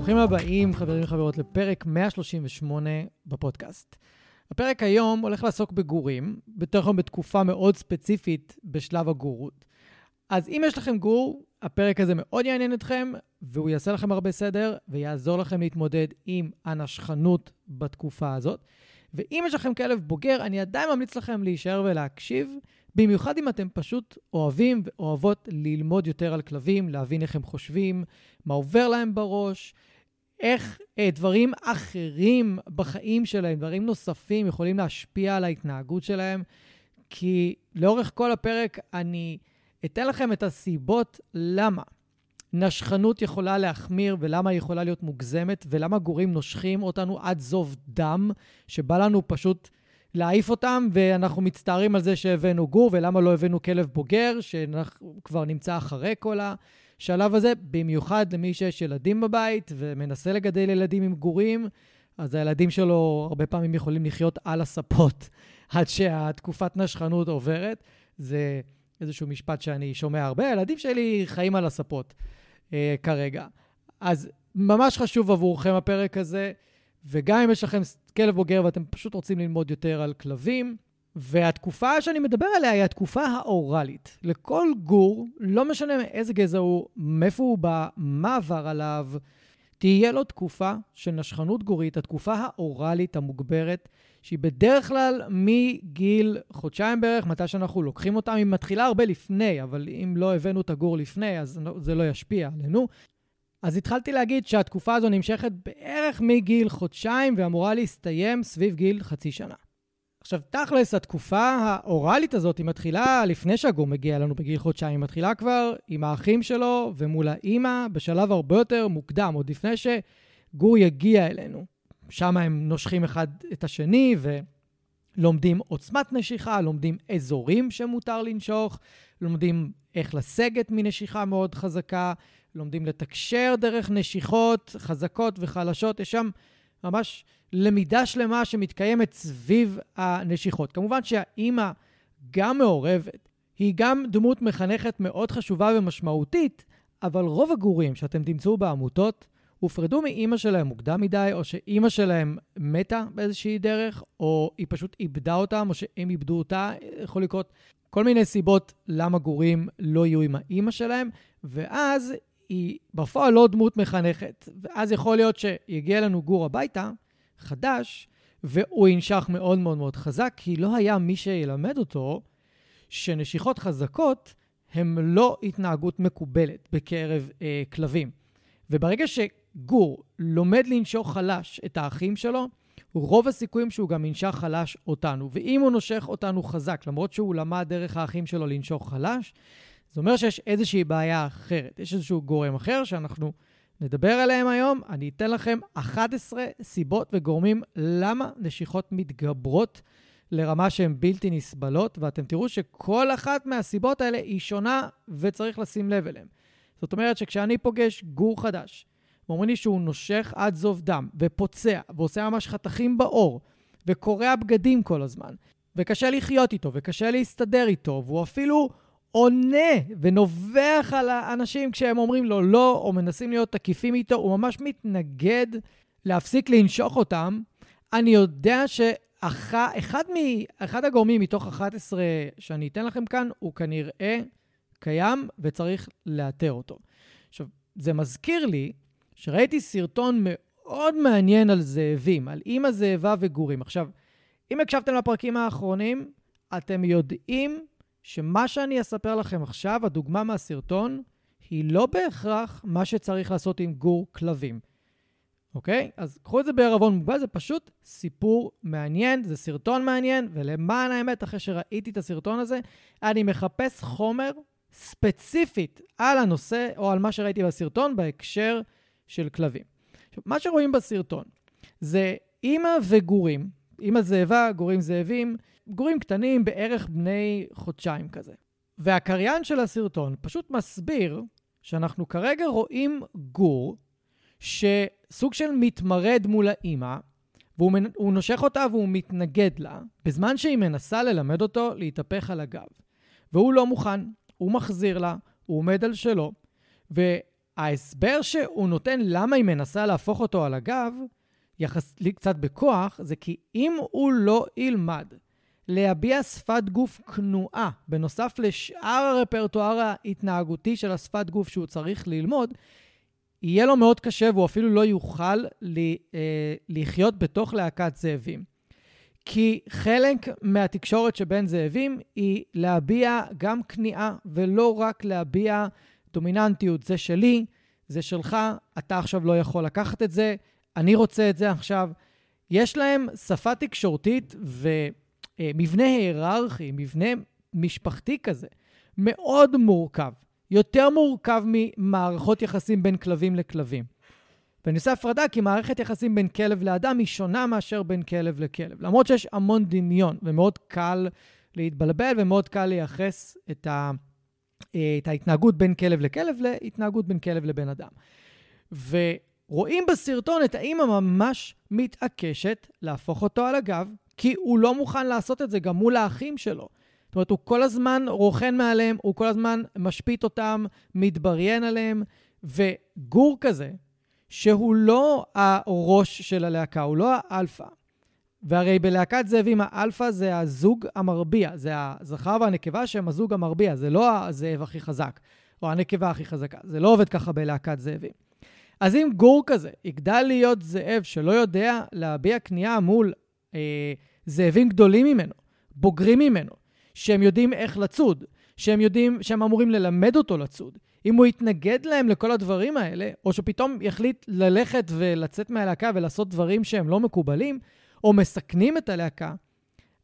ברוכים הבאים, חברים וחברות, לפרק 138 בפודקאסט. הפרק היום הולך לעסוק בגורים, יותר נכון בתקופה מאוד ספציפית בשלב הגורות. אז אם יש לכם גור, הפרק הזה מאוד יעניין אתכם, והוא יעשה לכם הרבה סדר, ויעזור לכם להתמודד עם הנשכנות בתקופה הזאת. ואם יש לכם כלב בוגר, אני עדיין ממליץ לכם להישאר ולהקשיב, במיוחד אם אתם פשוט אוהבים ואוהבות ללמוד יותר על כלבים, להבין איך הם חושבים, מה עובר להם בראש, איך אה, דברים אחרים בחיים שלהם, דברים נוספים, יכולים להשפיע על ההתנהגות שלהם. כי לאורך כל הפרק אני אתן לכם את הסיבות למה נשכנות יכולה להחמיר ולמה היא יכולה להיות מוגזמת, ולמה גורים נושכים אותנו עד זוב דם, שבא לנו פשוט להעיף אותם, ואנחנו מצטערים על זה שהבאנו גור, ולמה לא הבאנו כלב בוגר, שכבר נמצא אחרי כל השלב הזה, במיוחד למי שיש ילדים בבית ומנסה לגדל ילדים עם גורים, אז הילדים שלו הרבה פעמים יכולים לחיות על הספות עד שהתקופת נשכנות עוברת. זה איזשהו משפט שאני שומע הרבה, הילדים שלי חיים על הספות אה, כרגע. אז ממש חשוב עבורכם הפרק הזה, וגם אם יש לכם כלב בוגר ואתם פשוט רוצים ללמוד יותר על כלבים, והתקופה שאני מדבר עליה היא התקופה האוראלית. לכל גור, לא משנה מאיזה גזע הוא, מאיפה הוא בא, מה עבר עליו, תהיה לו תקופה של נשכנות גורית, התקופה האוראלית המוגברת, שהיא בדרך כלל מגיל חודשיים בערך, מתי שאנחנו לוקחים אותם, היא מתחילה הרבה לפני, אבל אם לא הבאנו את הגור לפני, אז זה לא ישפיע עלינו. אז התחלתי להגיד שהתקופה הזו נמשכת בערך מגיל חודשיים ואמורה להסתיים סביב גיל חצי שנה. עכשיו, תכלס, התקופה האוראלית הזאת, היא מתחילה לפני שהגור מגיע אלינו בגיל חודשיים, היא מתחילה כבר עם האחים שלו ומול האימא בשלב הרבה יותר מוקדם, עוד לפני שגור יגיע אלינו. שם הם נושכים אחד את השני ולומדים עוצמת נשיכה, לומדים אזורים שמותר לנשוך, לומדים איך לסגת מנשיכה מאוד חזקה, לומדים לתקשר דרך נשיכות חזקות וחלשות. יש שם ממש למידה שלמה שמתקיימת סביב הנשיכות. כמובן שהאימא גם מעורבת, היא גם דמות מחנכת מאוד חשובה ומשמעותית, אבל רוב הגורים שאתם תמצאו בעמותות הופרדו מאימא שלהם מוקדם מדי, או שאימא שלהם מתה באיזושהי דרך, או היא פשוט איבדה אותם, או שהם איבדו אותה. יכול לקרות כל מיני סיבות למה גורים לא יהיו עם האימא שלהם, ואז היא בפועל לא דמות מחנכת. ואז יכול להיות שיגיע לנו גור הביתה, חדש, והוא ינשך מאוד מאוד מאוד חזק, כי לא היה מי שילמד אותו שנשיכות חזקות הן לא התנהגות מקובלת בקרב אה, כלבים. וברגע שגור לומד לנשוך חלש את האחים שלו, רוב הסיכויים שהוא גם ינשך חלש אותנו. ואם הוא נושך אותנו חזק, למרות שהוא למד דרך האחים שלו לנשוך חלש, זה אומר שיש איזושהי בעיה אחרת. יש איזשהו גורם אחר שאנחנו נדבר עליהם היום. אני אתן לכם 11 סיבות וגורמים למה נשיכות מתגברות לרמה שהן בלתי נסבלות, ואתם תראו שכל אחת מהסיבות האלה היא שונה וצריך לשים לב אליהן. זאת אומרת שכשאני פוגש גור חדש, ואומרים לי שהוא נושך עד זוב דם, ופוצע, ועושה ממש חתכים בעור, וקורע בגדים כל הזמן, וקשה לחיות איתו, וקשה להסתדר איתו, והוא אפילו עונה ונובח על האנשים כשהם אומרים לו לא, או מנסים להיות תקיפים איתו, הוא ממש מתנגד להפסיק לנשוך אותם. אני יודע שאחד אחד הגורמים מתוך 11 שאני אתן לכם כאן, הוא כנראה קיים וצריך לאתר אותו. עכשיו, זה מזכיר לי שראיתי סרטון מאוד מעניין על זאבים, על אימא זאבה וגורים. עכשיו, אם הקשבתם לפרקים האחרונים, אתם יודעים שמה שאני אספר לכם עכשיו, הדוגמה מהסרטון, היא לא בהכרח מה שצריך לעשות עם גור כלבים. אוקיי? אז קחו את זה בערבון מוגבל, זה פשוט סיפור מעניין, זה סרטון מעניין, ולמען האמת, אחרי שראיתי את הסרטון הזה, אני מחפש חומר ספציפית על הנושא או על מה שראיתי בסרטון בהקשר של כלבים. עכשיו, מה שרואים בסרטון זה אימא וגורים, אימא זאבה, גורים זאבים, גורים קטנים בערך בני חודשיים כזה. והקריין של הסרטון פשוט מסביר שאנחנו כרגע רואים גור שסוג של מתמרד מול האימא, והוא נושך אותה והוא מתנגד לה, בזמן שהיא מנסה ללמד אותו להתהפך על הגב. והוא לא מוכן, הוא מחזיר לה, הוא עומד על שלו, וההסבר שהוא נותן למה היא מנסה להפוך אותו על הגב, יחס לי קצת בכוח, זה כי אם הוא לא ילמד להביע שפת גוף כנועה, בנוסף לשאר הרפרטואר ההתנהגותי של השפת גוף שהוא צריך ללמוד, יהיה לו מאוד קשה והוא אפילו לא יוכל אה, לחיות בתוך להקת זאבים. כי חלק מהתקשורת שבין זאבים היא להביע גם כניעה ולא רק להביע דומיננטיות. זה שלי, זה שלך, אתה עכשיו לא יכול לקחת את זה, אני רוצה את זה עכשיו. יש להם שפה תקשורתית ומבנה היררכי, מבנה משפחתי כזה, מאוד מורכב. יותר מורכב ממערכות יחסים בין כלבים לכלבים. ואני עושה הפרדה כי מערכת יחסים בין כלב לאדם היא שונה מאשר בין כלב לכלב. למרות שיש המון דמיון ומאוד קל להתבלבל ומאוד קל לייחס את, ה, את ההתנהגות בין כלב לכלב להתנהגות בין כלב לבן אדם. ורואים בסרטון את האימא ממש מתעקשת להפוך אותו על הגב, כי הוא לא מוכן לעשות את זה גם מול האחים שלו. זאת אומרת, הוא כל הזמן רוכן מעליהם, הוא כל הזמן משכיב אותם, מתבריון עליהם, וגור כזה, שהוא לא הראש של הלהקה, הוא לא האלפא. והרי בלהקת זאבים האלפא זה הזוג המרבה, זה הזכר והנקבה שהם הזוג המרבה, זה לא הזאב הכי חזק, או הנקבה הכי חזקה, זה לא עובד ככה בלהקת זאבים. אז אם גור כזה יגדל להיות זאב שלא יודע להביע כניעה מול אה, זאבים גדולים ממנו, בוגרים ממנו, שהם יודעים איך לצוד, שהם יודעים שהם אמורים ללמד אותו לצוד. אם הוא יתנגד להם לכל הדברים האלה, או שפתאום יחליט ללכת ולצאת מהלהקה ולעשות דברים שהם לא מקובלים, או מסכנים את הלהקה,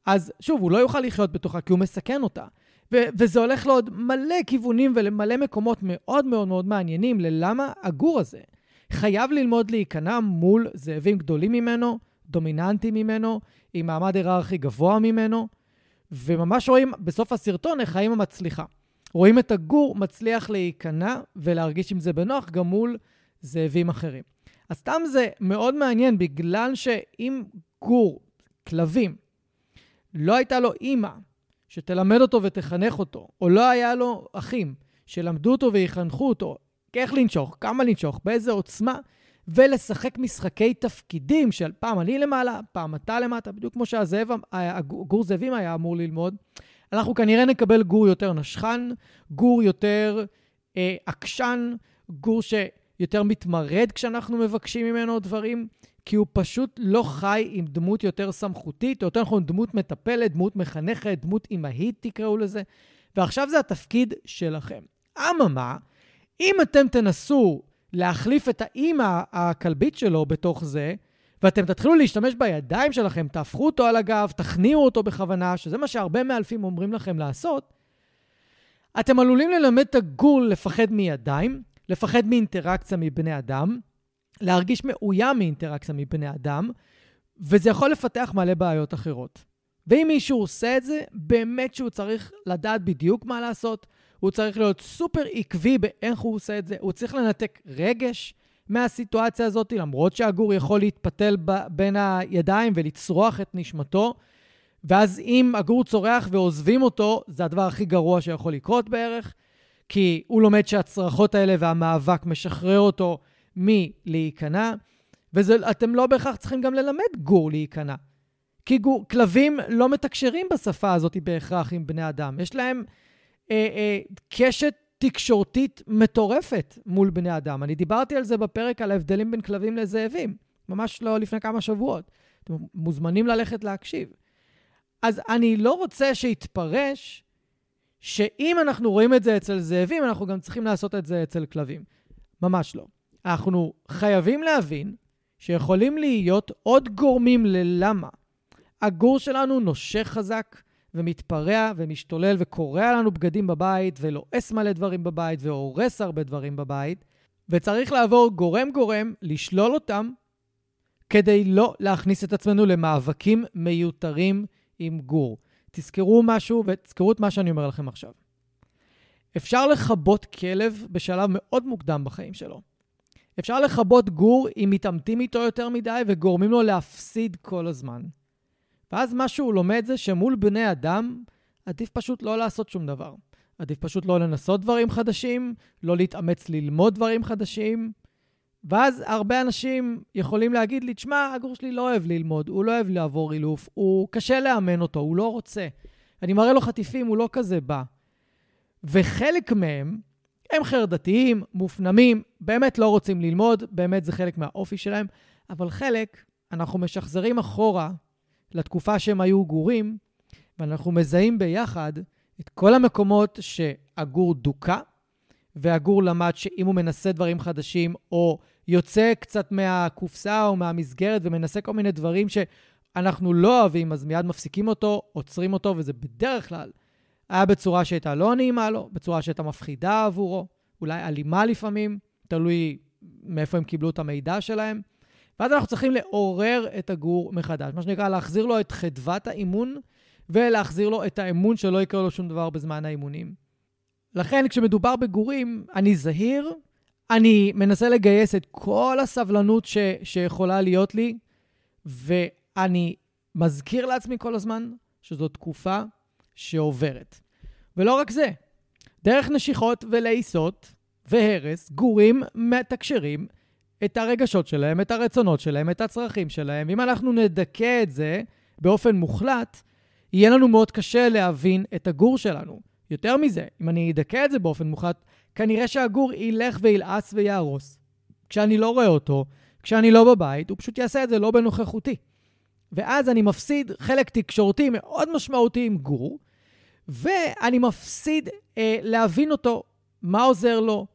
אז שוב, הוא לא יוכל לחיות בתוכה כי הוא מסכן אותה. ו- וזה הולך לעוד מלא כיוונים ולמלא מקומות מאוד מאוד מאוד מעניינים ללמה הגור הזה חייב ללמוד להיכנע מול זאבים גדולים ממנו, דומיננטיים ממנו, עם מעמד היררכי גבוה ממנו, וממש רואים בסוף הסרטון איך האמא מצליחה. רואים את הגור מצליח להיכנע ולהרגיש עם זה בנוח גם מול זאבים אחרים. אז סתם זה מאוד מעניין, בגלל שאם גור, כלבים, לא הייתה לו אימא שתלמד אותו ותחנך אותו, או לא היה לו אחים שלמדו אותו ויחנכו אותו, איך לנשוך, כמה לנשוך, באיזה עוצמה, ולשחק משחקי תפקידים של פעם אני למעלה, פעם אתה למטה, בדיוק כמו שהזאב, הגור זאבים היה אמור ללמוד. אנחנו כנראה נקבל גור יותר נשכן, גור יותר אה, עקשן, גור שיותר מתמרד כשאנחנו מבקשים ממנו דברים, כי הוא פשוט לא חי עם דמות יותר סמכותית, או יותר נכון דמות מטפלת, דמות מחנכת, דמות אימהית תקראו לזה, ועכשיו זה התפקיד שלכם. אממה, אם אתם תנסו להחליף את האימא הכלבית שלו בתוך זה, ואתם תתחילו להשתמש בידיים שלכם, תהפכו אותו על הגב, תכניעו אותו בכוונה, שזה מה שהרבה מאלפים אומרים לכם לעשות, אתם עלולים ללמד את הגור לפחד מידיים, לפחד מאינטראקציה מבני אדם, להרגיש מאוים מאינטראקציה מבני אדם, וזה יכול לפתח מלא בעיות אחרות. ואם מישהו עושה את זה, באמת שהוא צריך לדעת בדיוק מה לעשות, הוא צריך להיות סופר עקבי באיך הוא עושה את זה, הוא צריך לנתק רגש מהסיטואציה הזאת, למרות שהגור יכול להתפתל בין הידיים ולצרוח את נשמתו, ואז אם הגור צורח ועוזבים אותו, זה הדבר הכי גרוע שיכול לקרות בערך, כי הוא לומד שהצרחות האלה והמאבק משחרר אותו מלהיכנע, ואתם לא בהכרח צריכים גם ללמד גור להיכנע. כי גור, כלבים לא מתקשרים בשפה הזאת בהכרח עם בני אדם. יש להם אה, אה, קשת תקשורתית מטורפת מול בני אדם. אני דיברתי על זה בפרק על ההבדלים בין כלבים לזאבים, ממש לא לפני כמה שבועות. אתם מוזמנים ללכת להקשיב. אז אני לא רוצה שיתפרש שאם אנחנו רואים את זה אצל זאבים, אנחנו גם צריכים לעשות את זה אצל כלבים. ממש לא. אנחנו חייבים להבין שיכולים להיות עוד גורמים ללמה הגור שלנו נושך חזק ומתפרע ומשתולל וקורע לנו בגדים בבית ולועס מלא דברים בבית והורס הרבה דברים בבית, וצריך לעבור גורם-גורם, לשלול אותם, כדי לא להכניס את עצמנו למאבקים מיותרים עם גור. תזכרו משהו ותזכרו את מה שאני אומר לכם עכשיו. אפשר לכבות כלב בשלב מאוד מוקדם בחיים שלו. אפשר לכבות גור אם מתעמתים איתו יותר מדי וגורמים לו להפסיד כל הזמן. ואז מה שהוא לומד זה שמול בני אדם, עדיף פשוט לא לעשות שום דבר. עדיף פשוט לא לנסות דברים חדשים, לא להתאמץ ללמוד דברים חדשים. ואז הרבה אנשים יכולים להגיד לי, תשמע, הגור שלי לא אוהב ללמוד, הוא לא אוהב לעבור אילוף, הוא קשה לאמן אותו, הוא לא רוצה. אני מראה לו חטיפים, הוא לא כזה בא. וחלק מהם הם חרדתיים, מופנמים, באמת לא רוצים ללמוד, באמת זה חלק מהאופי שלהם, אבל חלק, אנחנו משחזרים אחורה לתקופה שהם היו גורים, ואנחנו מזהים ביחד את כל המקומות שהגור דוכא, והגור למד שאם הוא מנסה דברים חדשים, או יוצא קצת מהקופסה או מהמסגרת ומנסה כל מיני דברים שאנחנו לא אוהבים, אז מיד מפסיקים אותו, עוצרים אותו, וזה בדרך כלל היה בצורה שהייתה לא נעימה לו, בצורה שהייתה מפחידה עבורו, אולי אלימה לפעמים, תלוי מאיפה הם קיבלו את המידע שלהם. ואז אנחנו צריכים לעורר את הגור מחדש, מה שנקרא להחזיר לו את חדוות האימון ולהחזיר לו את האמון שלא יקרה לו שום דבר בזמן האימונים. לכן, כשמדובר בגורים, אני זהיר, אני מנסה לגייס את כל הסבלנות ש, שיכולה להיות לי, ואני מזכיר לעצמי כל הזמן שזו תקופה שעוברת. ולא רק זה, דרך נשיכות ולעיסות והרס, גורים מתקשרים את הרגשות שלהם, את הרצונות שלהם, את הצרכים שלהם. אם אנחנו נדכא את זה באופן מוחלט, יהיה לנו מאוד קשה להבין את הגור שלנו. יותר מזה, אם אני אדכא את זה באופן מוחלט, כנראה שהגור ילך וילעס ויהרוס. כשאני לא רואה אותו, כשאני לא בבית, הוא פשוט יעשה את זה לא בנוכחותי. ואז אני מפסיד חלק תקשורתי מאוד משמעותי עם גור, ואני מפסיד אה, להבין אותו, מה עוזר לו,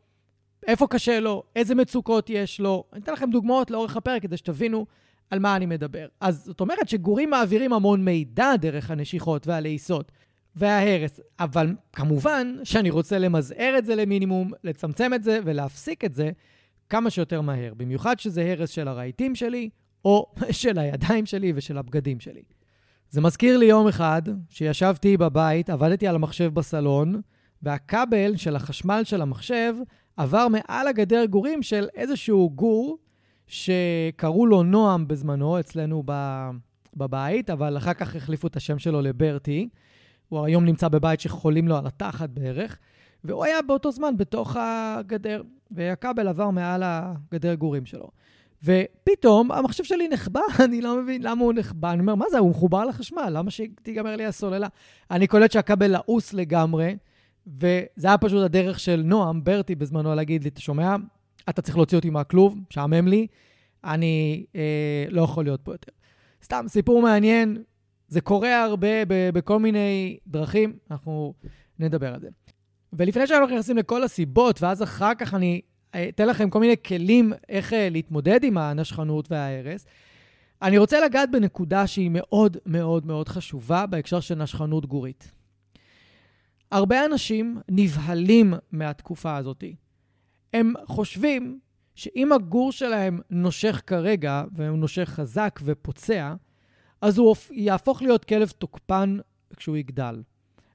איפה קשה לו, איזה מצוקות יש לו. אני אתן לכם דוגמאות לאורך הפרק כדי שתבינו על מה אני מדבר. אז זאת אומרת שגורים מעבירים המון מידע דרך הנשיכות והלעיסות וההרס, אבל כמובן שאני רוצה למזער את זה למינימום, לצמצם את זה ולהפסיק את זה כמה שיותר מהר, במיוחד שזה הרס של הרהיטים שלי, או של הידיים שלי ושל הבגדים שלי. זה מזכיר לי יום אחד שישבתי בבית, עבדתי על המחשב בסלון, והכבל של החשמל של המחשב עבר מעל הגדר גורים של איזשהו גור שקראו לו נועם בזמנו אצלנו בבית, אבל אחר כך החליפו את השם שלו לברטי. הוא היום נמצא בבית שחולים לו על התחת בערך, והוא היה באותו זמן בתוך הגדר, והכבל עבר מעל הגדר גורים שלו. ופתאום המחשב שלי נחבא, אני לא מבין למה הוא נחבא. אני אומר, מה זה, הוא מחובר לחשמל, למה שתיגמר לי הסוללה? אני קולט שהכבל לעוס לגמרי, וזה היה פשוט הדרך של נועם, ברטי בזמנו, להגיד לי, אתה שומע? אתה צריך להוציא אותי מהכלוב, משעמם לי, אני אה, לא יכול להיות פה יותר. סתם, סיפור מעניין, זה קורה הרבה ב- בכל מיני דרכים, אנחנו נדבר על זה. ולפני שאנחנו נכנסים לכל הסיבות, ואז אחר כך אני אתן לכם כל מיני כלים איך אה, להתמודד עם הנשכנות וההרס, אני רוצה לגעת בנקודה שהיא מאוד מאוד מאוד חשובה בהקשר של נשכנות גורית. הרבה אנשים נבהלים מהתקופה הזאת. הם חושבים שאם הגור שלהם נושך כרגע, והוא נושך חזק ופוצע, אז הוא יהפוך להיות כלב תוקפן כשהוא יגדל.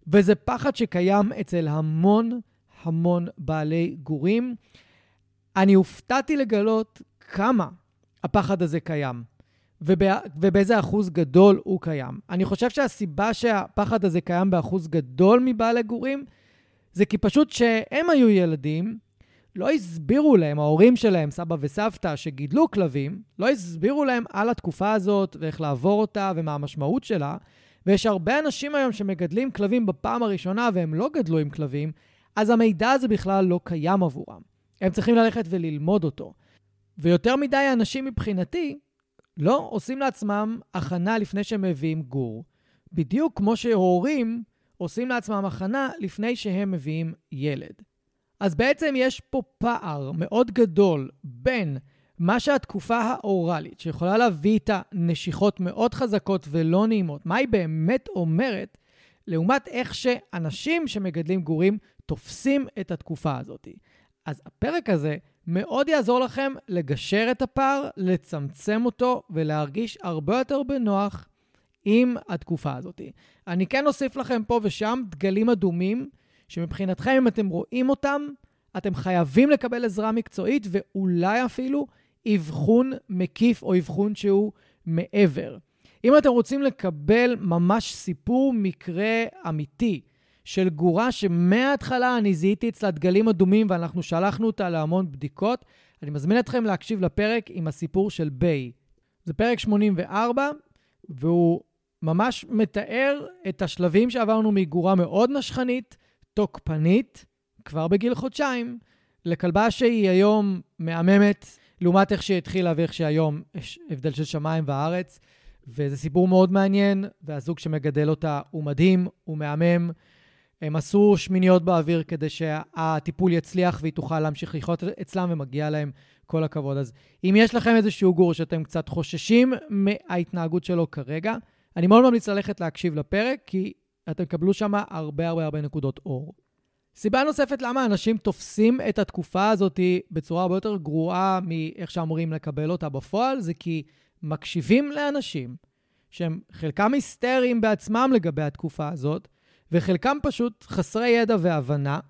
וזה פחד שקיים אצל המון המון בעלי גורים. אני הופתעתי לגלות כמה הפחד הזה קיים. ובא, ובאיזה אחוז גדול הוא קיים. אני חושב שהסיבה שהפחד הזה קיים באחוז גדול מבעלי גורים, זה כי פשוט שהם היו ילדים, לא הסבירו להם, ההורים שלהם, סבא וסבתא, שגידלו כלבים, לא הסבירו להם על התקופה הזאת ואיך לעבור אותה ומה המשמעות שלה. ויש הרבה אנשים היום שמגדלים כלבים בפעם הראשונה והם לא גדלו עם כלבים, אז המידע הזה בכלל לא קיים עבורם. הם צריכים ללכת וללמוד אותו. ויותר מדי אנשים מבחינתי לא עושים לעצמם הכנה לפני שהם מביאים גור. בדיוק כמו שהורים עושים לעצמם הכנה לפני שהם מביאים ילד. אז בעצם יש פה פער מאוד גדול בין מה שהתקופה האוראלית, שיכולה להביא איתה נשיכות מאוד חזקות ולא נעימות, מה היא באמת אומרת, לעומת איך שאנשים שמגדלים גורים תופסים את התקופה הזאת. אז הפרק הזה מאוד יעזור לכם לגשר את הפער, לצמצם אותו ולהרגיש הרבה יותר בנוח עם התקופה הזאת. אני כן אוסיף לכם פה ושם דגלים אדומים, שמבחינתכם, אם אתם רואים אותם, אתם חייבים לקבל עזרה מקצועית ואולי אפילו אבחון מקיף או אבחון שהוא מעבר. אם אתם רוצים לקבל ממש סיפור מקרה אמיתי של גורה שמההתחלה אני זיהיתי אצלה דגלים אדומים ואנחנו שלחנו אותה להמון בדיקות, אני מזמין אתכם להקשיב לפרק עם הסיפור של ביי. זה פרק 84, והוא ממש מתאר את השלבים שעברנו מגורה מאוד נשכנית, תוקפנית, כבר בגיל חודשיים, לכלבה שהיא היום מהממת, לעומת איך שהיא התחילה ואיך שהיום יש הבדל של שמיים וארץ. וזה סיפור מאוד מעניין, והזוג שמגדל אותה הוא מדהים, הוא מהמם. הם עשו שמיניות באוויר כדי שהטיפול יצליח והיא תוכל להמשיך לחיות אצלם, ומגיע להם כל הכבוד. אז אם יש לכם איזשהו גור שאתם קצת חוששים מההתנהגות שלו כרגע, אני מאוד ממליץ ללכת להקשיב לפרק, כי אתם תקבלו שם הרבה הרבה הרבה נקודות אור. סיבה נוספת למה אנשים תופסים את התקופה הזאת בצורה הרבה יותר גרועה מאיך שאמורים לקבל אותה בפועל, זה כי מקשיבים לאנשים שהם חלקם היסטריים בעצמם לגבי התקופה הזאת, וחלקם פשוט חסרי ידע והבנה,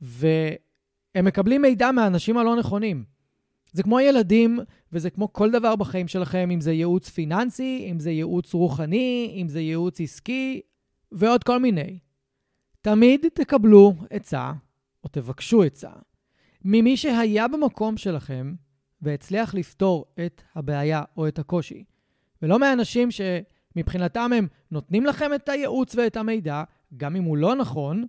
והם מקבלים מידע מהאנשים הלא נכונים. זה כמו ילדים, וזה כמו כל דבר בחיים שלכם, אם זה ייעוץ פיננסי, אם זה ייעוץ רוחני, אם זה ייעוץ עסקי, ועוד כל מיני. תמיד תקבלו עצה, או תבקשו עצה, ממי שהיה במקום שלכם והצליח לפתור את הבעיה או את הקושי. ולא מאנשים שמבחינתם הם נותנים לכם את הייעוץ ואת המידע, גם אם הוא לא נכון,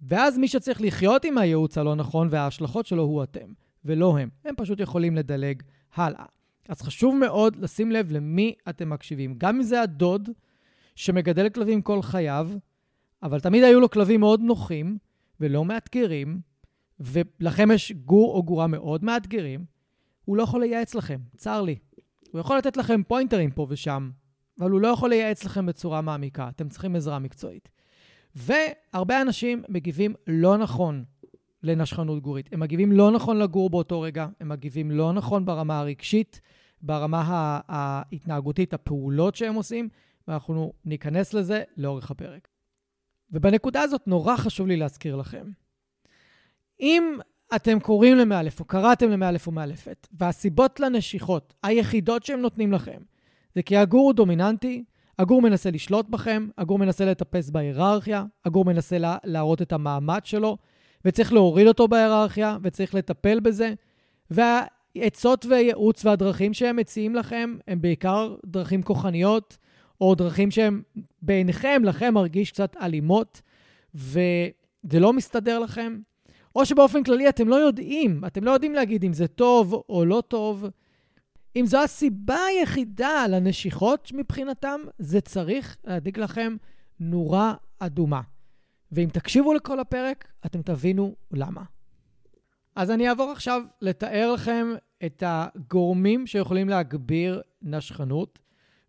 ואז מי שצריך לחיות עם הייעוץ הלא נכון וההשלכות שלו הוא אתם, ולא הם. הם פשוט יכולים לדלג הלאה. אז חשוב מאוד לשים לב למי אתם מקשיבים. גם אם זה הדוד שמגדל כלבים כל חייו, אבל תמיד היו לו כלבים מאוד נוחים ולא מאתגרים, ולכם יש גור או גורה מאוד מאתגרים, הוא לא יכול לייעץ לכם, צר לי. הוא יכול לתת לכם פוינטרים פה ושם, אבל הוא לא יכול לייעץ לכם בצורה מעמיקה. אתם צריכים עזרה מקצועית. והרבה אנשים מגיבים לא נכון לנשכנות גורית. הם מגיבים לא נכון לגור באותו רגע, הם מגיבים לא נכון ברמה הרגשית, ברמה ההתנהגותית, הפעולות שהם עושים, ואנחנו ניכנס לזה לאורך הפרק. ובנקודה הזאת נורא חשוב לי להזכיר לכם. אם אתם קוראים למאלף או קראתם למאלף או מאלפת, והסיבות לנשיכות היחידות שהם נותנים לכם זה כי הגור הוא דומיננטי, הגור מנסה לשלוט בכם, הגור מנסה לטפס בהיררכיה, הגור מנסה לה, להראות את המעמד שלו, וצריך להוריד אותו בהיררכיה, וצריך לטפל בזה. והעצות והייעוץ והדרכים שהם מציעים לכם הם בעיקר דרכים כוחניות, או דרכים שהם בעיניכם, לכם מרגיש קצת אלימות, וזה לא מסתדר לכם. או שבאופן כללי אתם לא יודעים, אתם לא יודעים להגיד אם זה טוב או לא טוב. אם זו הסיבה היחידה לנשיכות מבחינתם, זה צריך להדליק לכם נורה אדומה. ואם תקשיבו לכל הפרק, אתם תבינו למה. אז אני אעבור עכשיו לתאר לכם את הגורמים שיכולים להגביר נשכנות.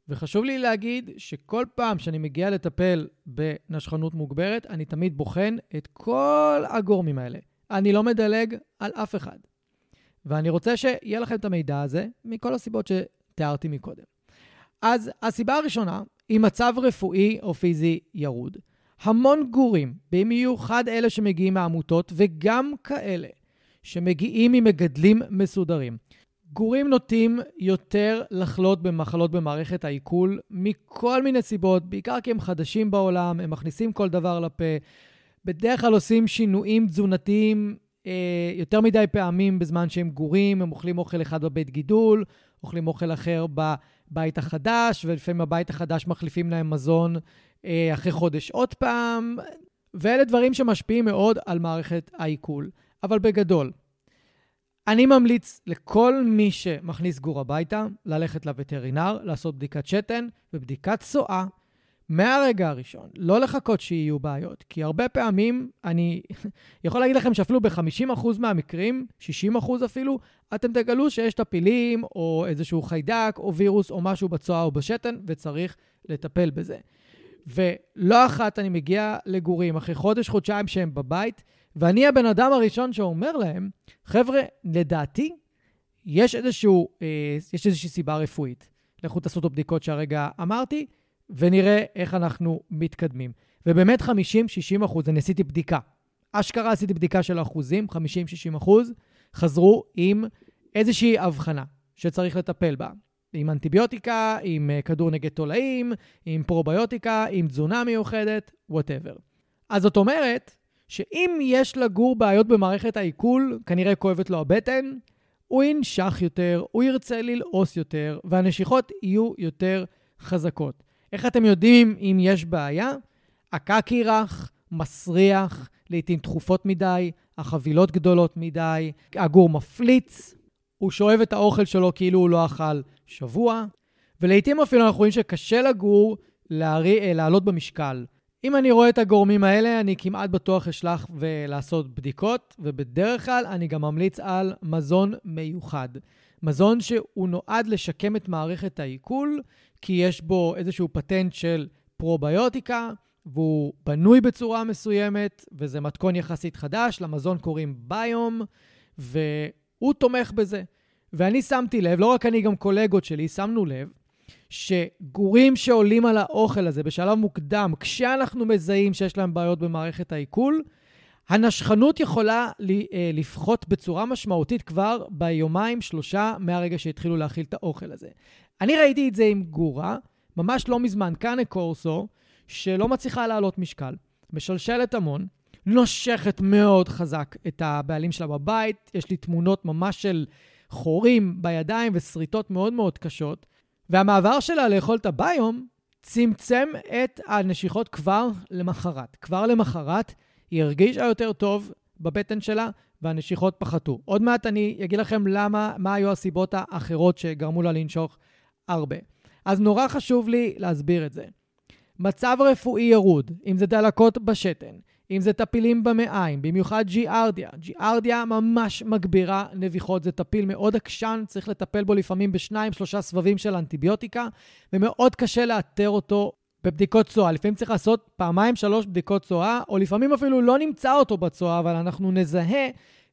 וחשוב לי להגיד שכל פעם שאני מגיע לטפל בנשכנות מוגברת, אני תמיד בוחן את כל הגורמים האלה. אני לא מדלג על אף אחד. ואני רוצה שיהיה לכם את המידע הזה מכל הסיבות שתיארתי מקודם. אז הסיבה הראשונה היא מצב רפואי או פיזי ירוד. המון גורים, במיוחד אלה שמגיעים מעמותות וגם כאלה שמגיעים ממגדלים מסודרים. גורים נוטים יותר לחלות במחלות במערכת העיכול מכל מיני סיבות, בעיקר כי הם חדשים בעולם, הם מכניסים כל דבר לפה, בדרך כלל עושים שינויים תזונתיים יותר מדי פעמים בזמן שהם גורים, הם אוכלים אוכל אחד בבית גידול, אוכלים אוכל אחר בבית החדש, ולפעמים בבית החדש מחליפים להם מזון אה, אחרי חודש עוד פעם. ואלה דברים שמשפיעים מאוד על מערכת העיכול. אבל בגדול, אני ממליץ לכל מי שמכניס גור הביתה ללכת לווטרינר, לעשות בדיקת שתן ובדיקת צואה מהרגע הראשון. לא לחכות שיהיו בעיות, כי הרבה פעמים, אני יכול להגיד לכם שאפילו ב-50% מהמקרים, 60% אפילו, אתם תגלו שיש טפילים או איזשהו חיידק או וירוס או משהו בצואה או בשתן, וצריך לטפל בזה. ולא אחת אני מגיע לגורים אחרי חודש-חודשיים שהם בבית, ואני הבן אדם הראשון שאומר להם, חבר'ה, לדעתי, יש, איזשהו, אה, יש איזושהי סיבה רפואית. לכו תעשו את הבדיקות שהרגע אמרתי, ונראה איך אנחנו מתקדמים. ובאמת 50-60 אחוז, אני עשיתי בדיקה. אשכרה עשיתי בדיקה של אחוזים, 50-60 אחוז, חזרו עם איזושהי הבחנה שצריך לטפל בה. עם אנטיביוטיקה, עם אה, כדור נגד תולעים, עם פרוביוטיקה, עם תזונה מיוחדת, וואטאבר. אז זאת אומרת שאם יש לגור בעיות במערכת העיכול, כנראה כואבת לו הבטן, הוא ינשך יותר, הוא ירצה ללעוס יותר, והנשיכות יהיו יותר חזקות. איך אתם יודעים אם יש בעיה? הקקי רך, מסריח, לעתים תכופות מדי, החבילות גדולות מדי, הגור מפליץ, הוא שואב את האוכל שלו כאילו הוא לא אכל שבוע, ולעיתים אפילו אנחנו רואים שקשה לגור להרי, לעלות במשקל. אם אני רואה את הגורמים האלה, אני כמעט בטוח אשלח ולעשות בדיקות, ובדרך כלל אני גם ממליץ על מזון מיוחד. מזון שהוא נועד לשקם את מערכת העיכול, כי יש בו איזשהו פטנט של פרוביוטיקה, והוא בנוי בצורה מסוימת, וזה מתכון יחסית חדש, למזון קוראים ביום, והוא תומך בזה. ואני שמתי לב, לא רק אני, גם קולגות שלי, שמנו לב, שגורים שעולים על האוכל הזה בשלב מוקדם, כשאנחנו מזהים שיש להם בעיות במערכת העיכול, הנשכנות יכולה אה, לפחות בצורה משמעותית כבר ביומיים, שלושה, מהרגע שהתחילו להאכיל את האוכל הזה. אני ראיתי את זה עם גורה, ממש לא מזמן, קאנה קורסו, שלא מצליחה להעלות משקל, משלשלת המון, נושכת מאוד חזק את הבעלים שלה בבית, יש לי תמונות ממש של חורים בידיים ושריטות מאוד מאוד קשות, והמעבר שלה לאכול את הביום צמצם את הנשיכות כבר למחרת. כבר למחרת היא הרגישה יותר טוב בבטן שלה, והנשיכות פחתו. עוד מעט אני אגיד לכם למה, מה היו הסיבות האחרות שגרמו לה לנשוך הרבה. אז נורא חשוב לי להסביר את זה. מצב רפואי ירוד, אם זה דלקות בשתן, אם זה טפילים במעיים, במיוחד ג'יארדיה. ג'יארדיה ממש מגבירה נביחות, זה טפיל מאוד עקשן, צריך לטפל בו לפעמים בשניים, שלושה סבבים של אנטיביוטיקה, ומאוד קשה לאתר אותו בבדיקות צואה. לפעמים צריך לעשות פעמיים, שלוש בדיקות צואה, או לפעמים אפילו לא נמצא אותו בצואה, אבל אנחנו נזהה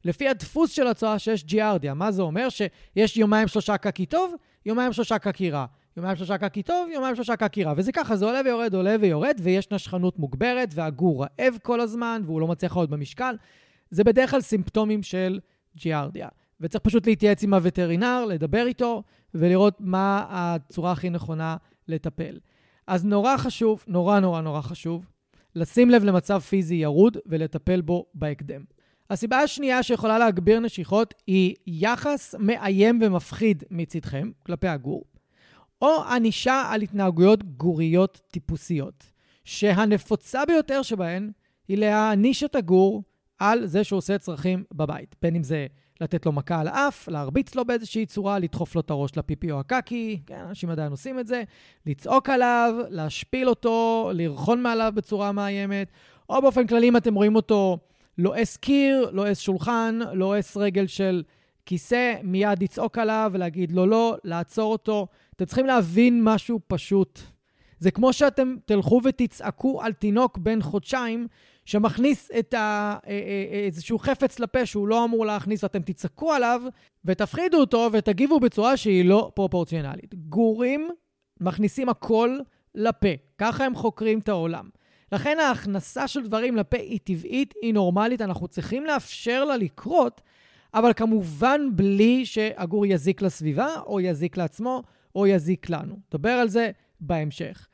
לפי הדפוס של הצואה שיש ג'יארדיה. מה זה אומר? שיש יומיים שלושה קקי טוב, יומיים שלושה קקי רע. יומיים שלושה קקי טוב, יומיים שלושה קקי רע. וזה ככה, זה עולה ויורד, עולה ויורד, ויש נשכנות מוגברת, והגור רעב כל הזמן, והוא לא מצליח לעוד במשקל. זה בדרך כלל סימפטומים של ג'יארדיה. וצריך פשוט להתייעץ עם הווטרינר, לדבר איתו, ולראות מה הצורה הכי נכונה לטפל. אז נורא חשוב, נורא נורא נורא חשוב, לשים לב למצב פיזי ירוד ולטפל בו בהקדם. הסיבה השנייה שיכולה להגביר נשיכות היא יחס מאיים ומפחיד מצדכם כלפי הגור, או ענישה על התנהגויות גוריות טיפוסיות, שהנפוצה ביותר שבהן היא להעניש את הגור על זה שהוא עושה צרכים בבית, בין אם זה לתת לו מכה על האף, להרביץ לו באיזושהי צורה, לדחוף לו את הראש לפיפי או הקקי, כן, אנשים עדיין עושים את זה, לצעוק עליו, להשפיל אותו, לרחון מעליו בצורה מאיימת, או באופן כללי, אם אתם רואים אותו לועס קיר, לועס שולחן, לועס רגל של כיסא, מיד לצעוק עליו ולהגיד לו לא, לעצור אותו. אתם צריכים להבין משהו פשוט. זה כמו שאתם תלכו ותצעקו על תינוק בן חודשיים שמכניס את ה... אה, אה, אה, איזשהו חפץ לפה שהוא לא אמור להכניס, ואתם תצעקו עליו ותפחידו אותו ותגיבו בצורה שהיא לא פרופורציונלית. גורים מכניסים הכל לפה, ככה הם חוקרים את העולם. לכן ההכנסה של דברים לפה היא טבעית, היא נורמלית, אנחנו צריכים לאפשר לה לקרות, אבל כמובן בלי שהגור יזיק לסביבה, או יזיק לעצמו, או יזיק לנו. נדבר על זה בהמשך.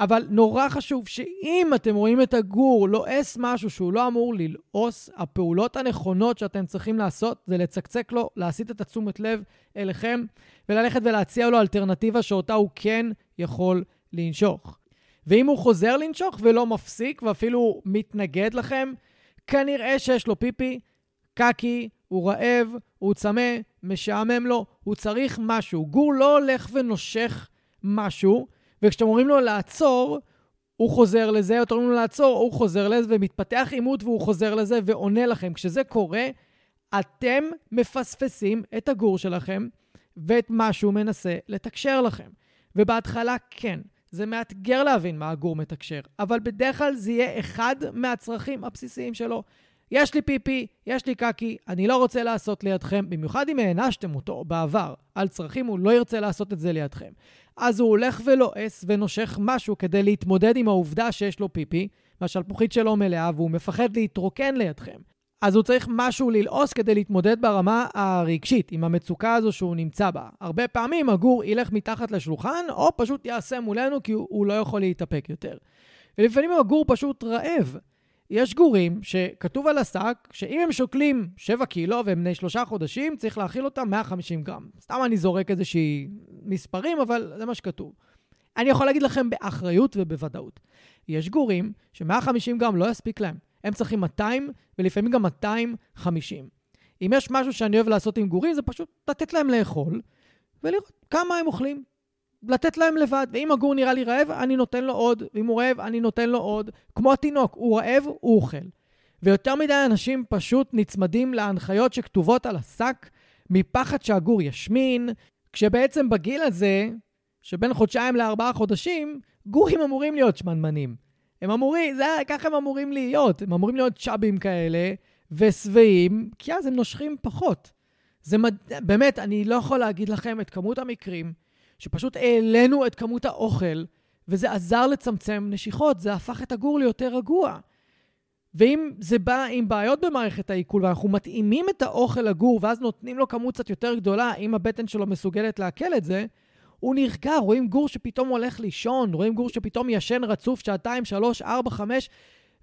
אבל נורא חשוב שאם אתם רואים את הגור לועס משהו שהוא לא אמור ללעוס, הפעולות הנכונות שאתם צריכים לעשות זה לצקצק לו, להסיט את התשומת לב אליכם וללכת ולהציע לו אלטרנטיבה שאותה הוא כן יכול לנשוך. ואם הוא חוזר לנשוך ולא מפסיק ואפילו מתנגד לכם, כנראה שיש לו פיפי, קקי, הוא רעב, הוא צמא, משעמם לו, הוא צריך משהו. גור לא הולך ונושך משהו, וכשאתם אומרים לו לעצור, הוא חוזר לזה, אתם אומרים לו לעצור, הוא חוזר לזה, ומתפתח עימות והוא חוזר לזה ועונה לכם. כשזה קורה, אתם מפספסים את הגור שלכם ואת מה שהוא מנסה לתקשר לכם. ובהתחלה כן, זה מאתגר להבין מה הגור מתקשר, אבל בדרך כלל זה יהיה אחד מהצרכים הבסיסיים שלו. יש לי פיפי, יש לי קקי, אני לא רוצה לעשות לידכם, במיוחד אם הענשתם אותו בעבר על צרכים, הוא לא ירצה לעשות את זה לידכם. אז הוא הולך ולועס ונושך משהו כדי להתמודד עם העובדה שיש לו פיפי, והשלפוחית שלו מלאה והוא מפחד להתרוקן לידכם. אז הוא צריך משהו ללעוס כדי להתמודד ברמה הרגשית, עם המצוקה הזו שהוא נמצא בה. הרבה פעמים הגור ילך מתחת לשולחן, או פשוט יעשה מולנו כי הוא, הוא לא יכול להתאפק יותר. ולפעמים הגור פשוט רעב. יש גורים שכתוב על השק שאם הם שוקלים 7 קילו והם בני 3 חודשים, צריך להאכיל אותם 150 גרם. סתם אני זורק איזושהי מספרים, אבל זה מה שכתוב. אני יכול להגיד לכם באחריות ובוודאות. יש גורים ש-150 גרם לא יספיק להם. הם צריכים 200 ולפעמים גם 250. אם יש משהו שאני אוהב לעשות עם גורים, זה פשוט לתת להם לאכול ולראות כמה הם אוכלים. לתת להם לבד, ואם הגור נראה לי רעב, אני נותן לו עוד, ואם הוא רעב, אני נותן לו עוד. כמו התינוק, הוא רעב, הוא אוכל. ויותר מדי אנשים פשוט נצמדים להנחיות שכתובות על השק, מפחד שהגור ישמין, כשבעצם בגיל הזה, שבין חודשיים לארבעה חודשים, גורים אמורים להיות שמנמנים. הם אמורים, זה, ככה הם אמורים להיות. הם אמורים להיות צ'אבים כאלה, ושבעים, כי אז הם נושכים פחות. זה מד... באמת, אני לא יכול להגיד לכם את כמות המקרים שפשוט העלינו את כמות האוכל, וזה עזר לצמצם נשיכות, זה הפך את הגור ליותר רגוע. ואם זה בא עם בעיות במערכת העיכול, ואנחנו מתאימים את האוכל לגור, ואז נותנים לו כמות קצת יותר גדולה, אם הבטן שלו מסוגלת לעכל את זה, הוא נרגע. רואים גור שפתאום הולך לישון, רואים גור שפתאום ישן רצוף שעתיים, שלוש, ארבע, חמש,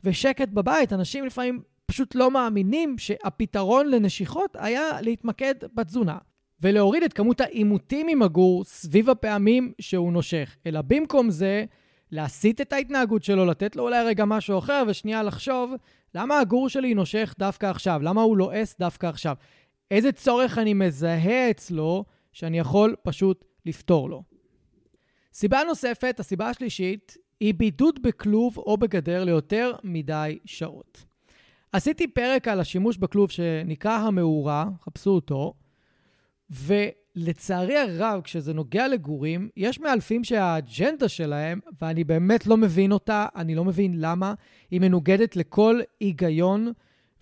ושקט בבית. אנשים לפעמים פשוט לא מאמינים שהפתרון לנשיכות היה להתמקד בתזונה. ולהוריד את כמות העימותים עם הגור סביב הפעמים שהוא נושך, אלא במקום זה, להסיט את ההתנהגות שלו, לתת לו אולי רגע משהו אחר, ושנייה לחשוב, למה הגור שלי נושך דווקא עכשיו? למה הוא לועס דווקא עכשיו? איזה צורך אני מזהה אצלו שאני יכול פשוט לפתור לו. סיבה נוספת, הסיבה השלישית, היא בידוד בכלוב או בגדר ליותר מדי שעות. עשיתי פרק על השימוש בכלוב שנקרא המאורה, חפשו אותו, ולצערי הרב, כשזה נוגע לגורים, יש מאלפים שהאג'נדה שלהם, ואני באמת לא מבין אותה, אני לא מבין למה, היא מנוגדת לכל היגיון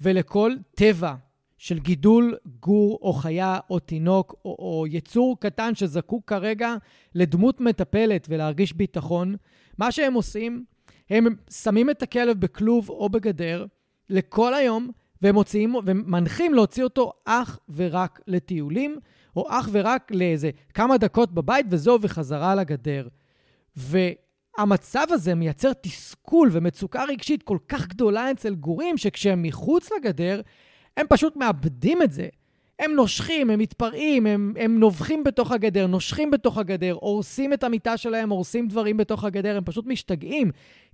ולכל טבע של גידול גור או חיה או תינוק או, או יצור קטן שזקוק כרגע לדמות מטפלת ולהרגיש ביטחון. מה שהם עושים, הם שמים את הכלב בכלוב או בגדר לכל היום, והם מוציאים, ומנחים להוציא אותו אך ורק לטיולים, או אך ורק לאיזה כמה דקות בבית, וזהו, וחזרה לגדר. והמצב הזה מייצר תסכול ומצוקה רגשית כל כך גדולה אצל גורים, שכשהם מחוץ לגדר, הם פשוט מאבדים את זה. הם נושכים, הם מתפרעים, הם, הם נובחים בתוך הגדר, נושכים בתוך הגדר, הורסים את המיטה שלהם, הורסים דברים בתוך הגדר, הם פשוט משתגעים.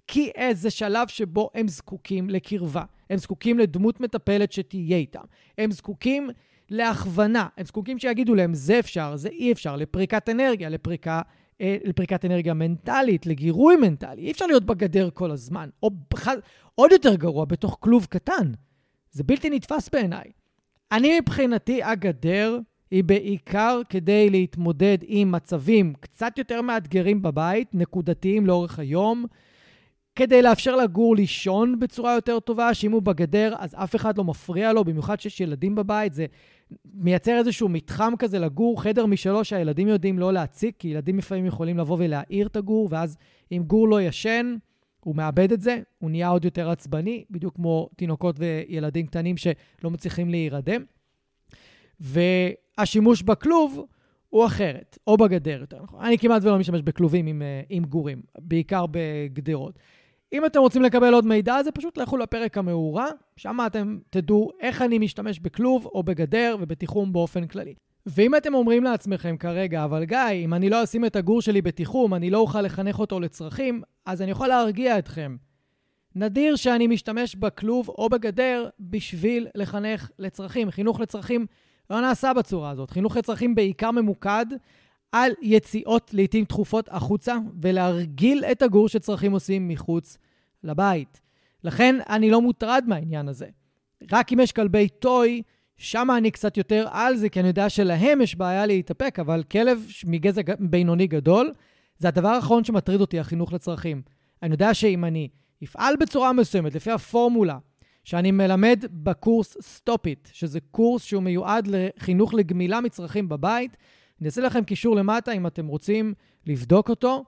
כי איזה שלב שבו הם זקוקים לקרבה. הם זקוקים לדמות מטפלת שתהיה איתם. הם זקוקים להכוונה. הם זקוקים שיגידו להם, זה אפשר, זה אי אפשר, לפריקת אנרגיה, לפריקה, אה, לפריקת אנרגיה מנטלית, לגירוי מנטלי. אי אפשר להיות בגדר כל הזמן. או עוד יותר גרוע, בתוך כלוב קטן. זה בלתי נתפס בעיניי. אני מבחינתי, הגדר היא בעיקר כדי להתמודד עם מצבים קצת יותר מאתגרים בבית, נקודתיים לאורך היום, כדי לאפשר לגור לישון בצורה יותר טובה, שאם הוא בגדר, אז אף אחד לא מפריע לו, במיוחד שיש ילדים בבית, זה מייצר איזשהו מתחם כזה לגור, חדר משלו שהילדים יודעים לא להציק, כי ילדים לפעמים יכולים לבוא ולהעיר את הגור, ואז אם גור לא ישן, הוא מאבד את זה, הוא נהיה עוד יותר עצבני, בדיוק כמו תינוקות וילדים קטנים שלא מצליחים להירדם. והשימוש בכלוב הוא אחרת, או בגדר יותר נכון. אני כמעט ולא משתמש בכלובים עם, אה, עם גורים, בעיקר בגדרות. אם אתם רוצים לקבל עוד מידע, זה פשוט לכו לפרק המאורה, שם אתם תדעו איך אני משתמש בכלוב או בגדר ובתיחום באופן כללי. ואם אתם אומרים לעצמכם כרגע, אבל גיא, אם אני לא אשים את הגור שלי בתיחום, אני לא אוכל לחנך אותו לצרכים, אז אני יכול להרגיע אתכם. נדיר שאני משתמש בכלוב או בגדר בשביל לחנך לצרכים. חינוך לצרכים לא נעשה בצורה הזאת. חינוך לצרכים בעיקר ממוקד על יציאות לעיתים תכופות החוצה, ולהרגיל את הגור שצרכים עושים מחוץ לבית. לכן אני לא מוטרד מהעניין הזה. רק אם יש כלבי טוי, שם אני קצת יותר על זה, כי אני יודע שלהם יש בעיה להתאפק, אבל כלב מגזע בינוני גדול, זה הדבר האחרון שמטריד אותי, החינוך לצרכים. אני יודע שאם אני אפעל בצורה מסוימת, לפי הפורמולה שאני מלמד בקורס Stop It, שזה קורס שהוא מיועד לחינוך לגמילה מצרכים בבית, אני אעשה לכם קישור למטה אם אתם רוצים לבדוק אותו.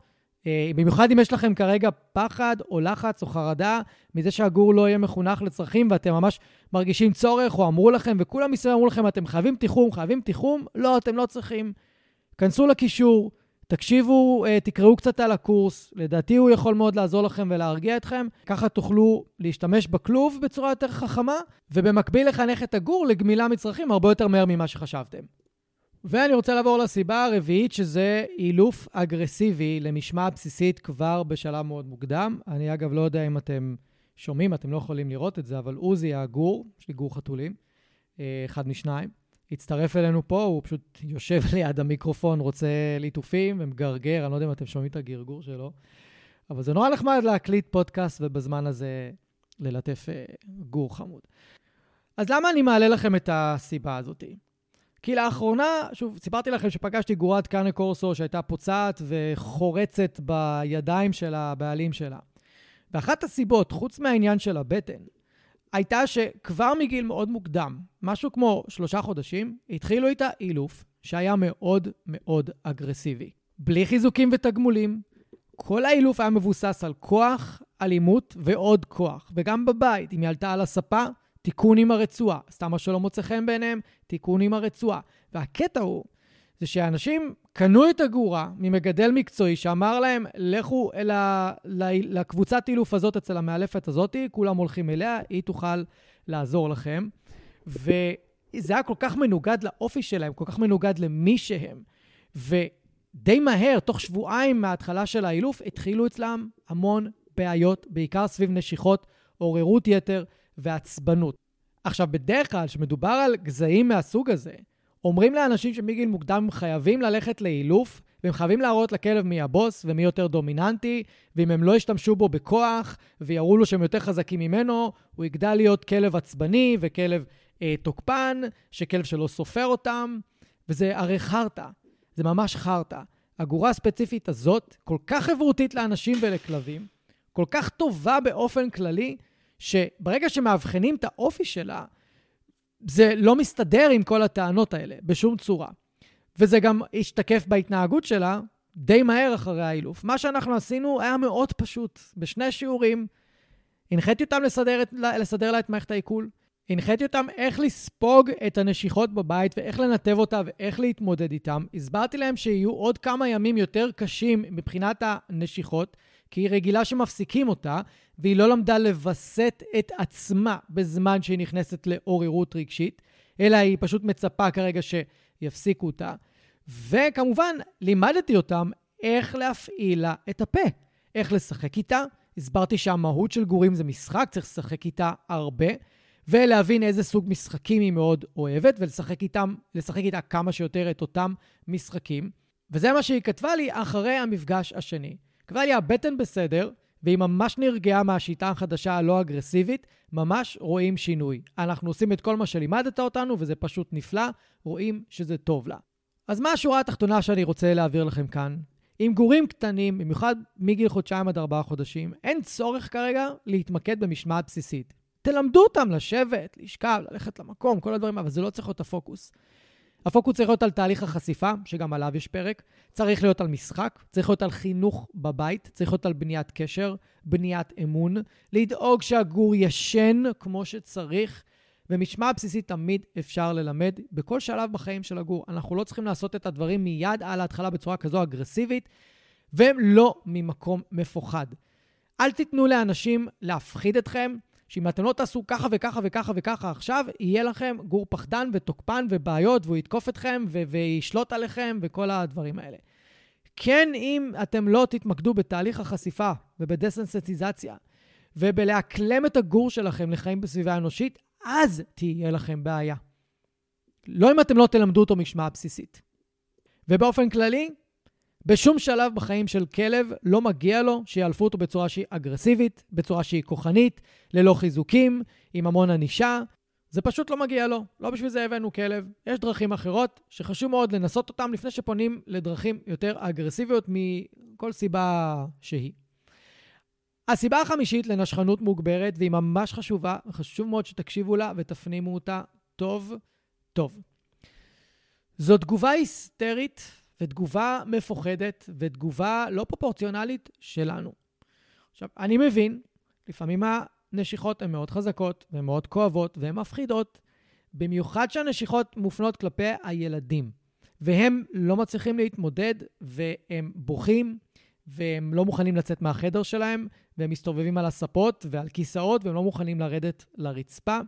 אה, במיוחד אם יש לכם כרגע פחד או לחץ או חרדה מזה שהגור לא יהיה מחונך לצרכים ואתם ממש מרגישים צורך או אמרו לכם וכולם מסביב אמרו לכם אתם חייבים תיחום, חייבים תיחום, לא, אתם לא צריכים. כנסו לקישור, תקשיבו, אה, תקראו קצת על הקורס, לדעתי הוא יכול מאוד לעזור לכם ולהרגיע אתכם. ככה תוכלו להשתמש בכלוב בצורה יותר חכמה, ובמקביל לחנך את הגור לגמילה מצרכים הרבה יותר מהר ממה שחשבתם. ואני רוצה לעבור לסיבה הרביעית, שזה אילוף אגרסיבי למשמעת בסיסית כבר בשלב מאוד מוקדם. אני אגב לא יודע אם אתם שומעים, אתם לא יכולים לראות את זה, אבל עוזי הגור, יש לי גור חתולים, אה, אחד משניים, הצטרף אלינו פה, הוא פשוט יושב ליד המיקרופון, רוצה ליטופים ומגרגר, אני לא יודע אם אתם שומעים את הגרגור שלו, אבל זה נורא נחמד להקליט פודקאסט ובזמן הזה ללטף אה, גור חמוד. אז למה אני מעלה לכם את הסיבה הזאתי? כי לאחרונה, שוב, סיפרתי לכם שפגשתי גורת קאנה קורסו שהייתה פוצעת וחורצת בידיים של הבעלים שלה. ואחת הסיבות, חוץ מהעניין של הבטן, הייתה שכבר מגיל מאוד מוקדם, משהו כמו שלושה חודשים, התחילו איתה אילוף שהיה מאוד מאוד אגרסיבי. בלי חיזוקים ותגמולים. כל האילוף היה מבוסס על כוח, אלימות ועוד כוח. וגם בבית, אם היא עלתה על הספה, תיקון עם הרצועה. סתם מה שלא מוצא חן בעיניהם, תיקון עם הרצועה. והקטע הוא, זה שאנשים קנו את הגורה ממגדל מקצועי שאמר להם, לכו אל ה... לקבוצת אילוף הזאת אצל המאלפת הזאתי, כולם הולכים אליה, היא תוכל לעזור לכם. וזה היה כל כך מנוגד לאופי שלהם, כל כך מנוגד למי שהם. ודי מהר, תוך שבועיים מההתחלה של האילוף, התחילו אצלם המון בעיות, בעיקר סביב נשיכות, עוררות יתר ועצבנות. עכשיו, בדרך כלל, כשמדובר על גזעים מהסוג הזה, אומרים לאנשים שמגיל מוקדם הם חייבים ללכת לאילוף, והם חייבים להראות לכלב מי הבוס ומי יותר דומיננטי, ואם הם לא ישתמשו בו בכוח ויראו לו שהם יותר חזקים ממנו, הוא יגדל להיות כלב עצבני וכלב אה, תוקפן, שכלב שלא סופר אותם, וזה הרי חרטא, זה ממש חרטא. הגורה הספציפית הזאת כל כך חברותית לאנשים ולכלבים, כל כך טובה באופן כללי, שברגע שמאבחנים את האופי שלה, זה לא מסתדר עם כל הטענות האלה, בשום צורה. וזה גם השתקף בהתנהגות שלה די מהר אחרי האילוף. מה שאנחנו עשינו היה מאוד פשוט. בשני שיעורים הנחיתי אותם לסדר, את, לסדר לה את מערכת העיכול, הנחיתי אותם איך לספוג את הנשיכות בבית ואיך לנתב אותה ואיך להתמודד איתם. הסברתי להם שיהיו עוד כמה ימים יותר קשים מבחינת הנשיכות, כי היא רגילה שמפסיקים אותה, והיא לא למדה לווסת את עצמה בזמן שהיא נכנסת לעוררות רגשית, אלא היא פשוט מצפה כרגע שיפסיקו אותה. וכמובן, לימדתי אותם איך להפעיל לה את הפה, איך לשחק איתה. הסברתי שהמהות של גורים זה משחק, צריך לשחק איתה הרבה, ולהבין איזה סוג משחקים היא מאוד אוהבת, ולשחק איתם, איתה כמה שיותר את אותם משחקים. וזה מה שהיא כתבה לי אחרי המפגש השני. כתבה לי, הבטן בסדר, והיא ממש נרגעה מהשיטה החדשה הלא אגרסיבית, ממש רואים שינוי. אנחנו עושים את כל מה שלימדת אותנו, וזה פשוט נפלא, רואים שזה טוב לה. אז מה השורה התחתונה שאני רוצה להעביר לכם כאן? עם גורים קטנים, במיוחד מגיל חודשיים עד ארבעה חודשים, אין צורך כרגע להתמקד במשמעת בסיסית. תלמדו אותם לשבת, לשכב, ללכת למקום, כל הדברים, אבל זה לא צריך להיות הפוקוס. הפוקוס צריך להיות על תהליך החשיפה, שגם עליו יש פרק, צריך להיות על משחק, צריך להיות על חינוך בבית, צריך להיות על בניית קשר, בניית אמון, לדאוג שהגור ישן כמו שצריך, ומשמע בסיסית תמיד אפשר ללמד בכל שלב בחיים של הגור. אנחנו לא צריכים לעשות את הדברים מיד על ההתחלה בצורה כזו אגרסיבית, והם לא ממקום מפוחד. אל תיתנו לאנשים להפחיד אתכם, שאם אתם לא תעשו ככה וככה וככה וככה עכשיו, יהיה לכם גור פחדן ותוקפן ובעיות, והוא יתקוף אתכם ו- וישלוט עליכם וכל הדברים האלה. כן, אם אתם לא תתמקדו בתהליך החשיפה ובדסנסיטיזציה, ובלאקלם את הגור שלכם לחיים בסביבה אנושית, אז תהיה לכם בעיה. לא אם אתם לא תלמדו אותו משמעה בסיסית. ובאופן כללי, בשום שלב בחיים של כלב לא מגיע לו שיאלפו אותו בצורה שהיא אגרסיבית, בצורה שהיא כוחנית, ללא חיזוקים, עם המון ענישה. זה פשוט לא מגיע לו. לא בשביל זה הבאנו כלב. יש דרכים אחרות שחשוב מאוד לנסות אותן לפני שפונים לדרכים יותר אגרסיביות מכל סיבה שהיא. הסיבה החמישית לנשכנות מוגברת, והיא ממש חשובה, חשוב מאוד שתקשיבו לה ותפנימו אותה טוב טוב. זו תגובה היסטרית ותגובה מפוחדת ותגובה לא פרופורציונלית שלנו. עכשיו, אני מבין, לפעמים הנשיכות הן מאוד חזקות והן מאוד כואבות והן מפחידות, במיוחד שהנשיכות מופנות כלפי הילדים, והם לא מצליחים להתמודד והם בוכים והם לא מוכנים לצאת מהחדר שלהם, והם מסתובבים על הספות ועל כיסאות והם לא מוכנים לרדת לרצפה.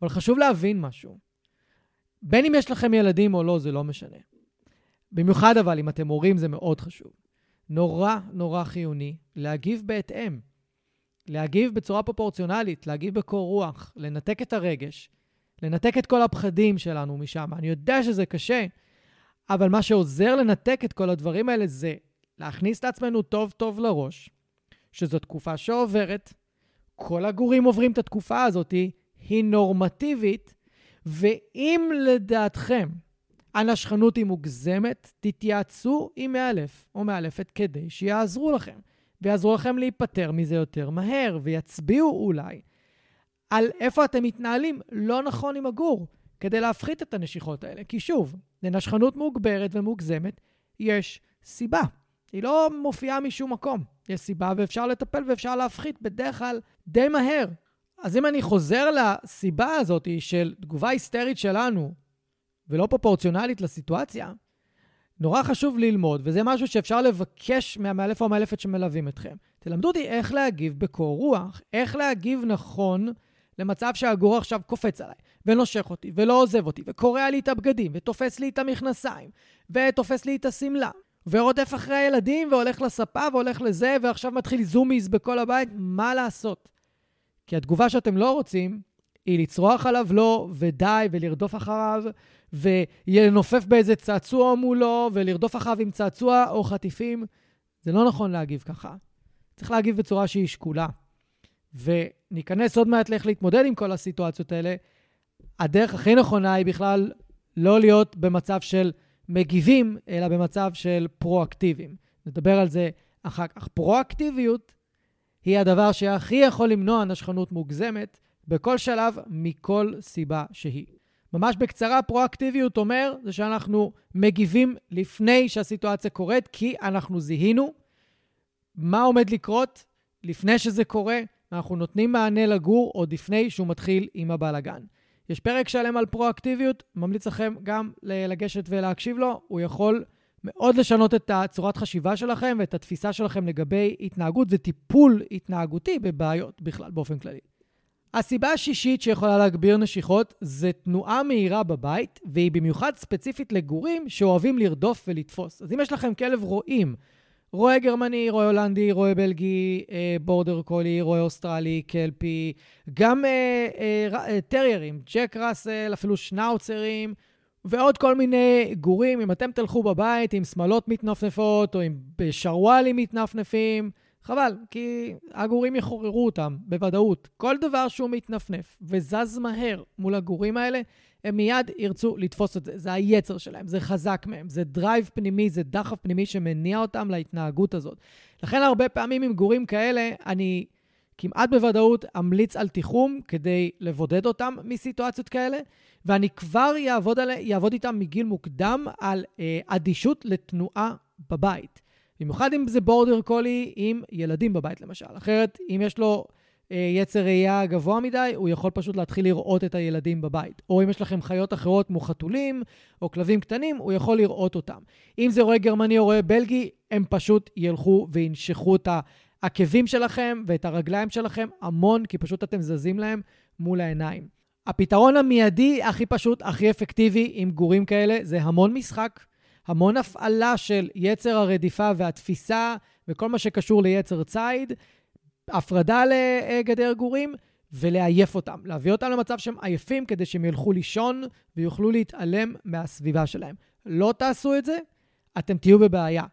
אבל חשוב להבין משהו. בין אם יש לכם ילדים או לא, זה לא משנה. במיוחד אבל אם אתם הורים זה מאוד חשוב. נורא נורא חיוני להגיב בהתאם. להגיב בצורה פרופורציונלית, להגיב בקור רוח, לנתק את הרגש, לנתק את כל הפחדים שלנו משם. אני יודע שזה קשה, אבל מה שעוזר לנתק את כל הדברים האלה זה להכניס את עצמנו טוב טוב לראש, שזו תקופה שעוברת, כל הגורים עוברים את התקופה הזאת, היא נורמטיבית, ואם לדעתכם הנשכנות היא מוגזמת, תתייעצו עם מאלף או מאלפת כדי שיעזרו לכם, ויעזרו לכם להיפטר מזה יותר מהר, ויצביעו אולי על איפה אתם מתנהלים לא נכון עם הגור, כדי להפחית את הנשיכות האלה. כי שוב, לנשכנות מוגברת ומוגזמת יש סיבה. היא לא מופיעה משום מקום. יש סיבה ואפשר לטפל ואפשר להפחית בדרך כלל די מהר. אז אם אני חוזר לסיבה הזאת של תגובה היסטרית שלנו ולא פרופורציונלית לסיטואציה, נורא חשוב ללמוד, וזה משהו שאפשר לבקש מהמאלף או המאלפת שמלווים אתכם. תלמדו אותי איך להגיב בקור רוח, איך להגיב נכון למצב שהגור עכשיו קופץ עליי, ונושך אותי, ולא עוזב אותי, וקורע לי את הבגדים, ותופס לי את המכנסיים, ותופס לי את השמלה, ורודף אחרי הילדים, והולך לספה, והולך לזה, ועכשיו מתחיל זומיז בכל הבית, מה לעשות? כי התגובה שאתם לא רוצים היא לצרוח עליו לא, ודי, ולרדוף אחריו, ולנופף באיזה צעצוע מולו, ולרדוף אחריו עם צעצוע או חטיפים. זה לא נכון להגיב ככה. צריך להגיב בצורה שהיא שקולה. וניכנס עוד מעט לאיך להתמודד עם כל הסיטואציות האלה. הדרך הכי נכונה היא בכלל לא להיות במצב של מגיבים, אלא במצב של פרואקטיביים. נדבר על זה אחר כך. פרואקטיביות היא הדבר שהכי יכול למנוע נשכנות מוגזמת בכל שלב, מכל סיבה שהיא. ממש בקצרה, פרואקטיביות אומר זה שאנחנו מגיבים לפני שהסיטואציה קורית, כי אנחנו זיהינו מה עומד לקרות לפני שזה קורה, אנחנו נותנים מענה לגור עוד לפני שהוא מתחיל עם הבלאגן. יש פרק שלם על פרואקטיביות, ממליץ לכם גם לגשת ולהקשיב לו, הוא יכול מאוד לשנות את הצורת חשיבה שלכם ואת התפיסה שלכם לגבי התנהגות וטיפול התנהגותי בבעיות בכלל, באופן כללי. הסיבה השישית שיכולה להגביר נשיכות זה תנועה מהירה בבית, והיא במיוחד ספציפית לגורים שאוהבים לרדוף ולתפוס. אז אם יש לכם כלב רועים, רועה גרמני, רועה הולנדי, רועה בלגי, אה, בורדר קולי, רועה אוסטרלי, כלפי, גם אה, אה, אה, טריירים, ג'ק ראסל, אפילו שנאוצרים, ועוד כל מיני גורים. אם אתם תלכו בבית עם שמלות מתנפנפות או עם שרוואלים מתנפנפים, חבל, כי הגורים יחוררו אותם, בוודאות. כל דבר שהוא מתנפנף וזז מהר מול הגורים האלה, הם מיד ירצו לתפוס את זה. זה היצר שלהם, זה חזק מהם, זה דרייב פנימי, זה דחף פנימי שמניע אותם להתנהגות הזאת. לכן הרבה פעמים עם גורים כאלה, אני כמעט בוודאות אמליץ על תיחום כדי לבודד אותם מסיטואציות כאלה, ואני כבר יעבוד איתם מגיל מוקדם על אה, אדישות לתנועה בבית. במיוחד אם זה בורדר קולי עם ילדים בבית למשל. אחרת, אם יש לו אה, יצר ראייה גבוה מדי, הוא יכול פשוט להתחיל לראות את הילדים בבית. או אם יש לכם חיות אחרות כמו חתולים או כלבים קטנים, הוא יכול לראות אותם. אם זה רועה גרמני או רועה בלגי, הם פשוט ילכו וינשכו את העקבים שלכם ואת הרגליים שלכם המון, כי פשוט אתם זזים להם מול העיניים. הפתרון המיידי הכי פשוט, הכי אפקטיבי עם גורים כאלה, זה המון משחק, המון הפעלה של יצר הרדיפה והתפיסה וכל מה שקשור ליצר ציד, הפרדה לגדר גורים, ולעייף אותם, להביא אותם למצב שהם עייפים כדי שהם ילכו לישון ויוכלו להתעלם מהסביבה שלהם. לא תעשו את זה, אתם תהיו בבעיה.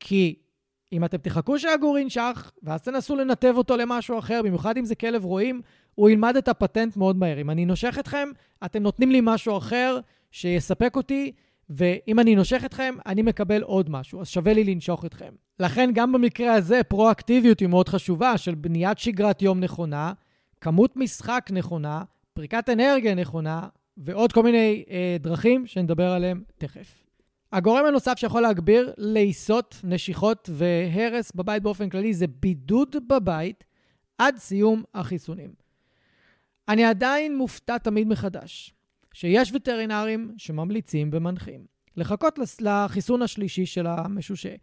כי אם אתם תחכו שהגור ינשך, ואז תנסו לנתב אותו למשהו אחר, במיוחד אם זה כלב רועים, הוא ילמד את הפטנט מאוד מהר. אם אני נושך אתכם, אתם נותנים לי משהו אחר שיספק אותי, ואם אני נושך אתכם, אני מקבל עוד משהו, אז שווה לי לנשוך אתכם. לכן גם במקרה הזה, פרואקטיביות היא מאוד חשובה, של בניית שגרת יום נכונה, כמות משחק נכונה, פריקת אנרגיה נכונה, ועוד כל מיני אה, דרכים שנדבר עליהם תכף. הגורם הנוסף שיכול להגביר לעיסות, נשיכות והרס בבית באופן כללי זה בידוד בבית עד סיום החיסונים. אני עדיין מופתע תמיד מחדש שיש וטרינרים שממליצים ומנחים לחכות לחיסון השלישי של המשושה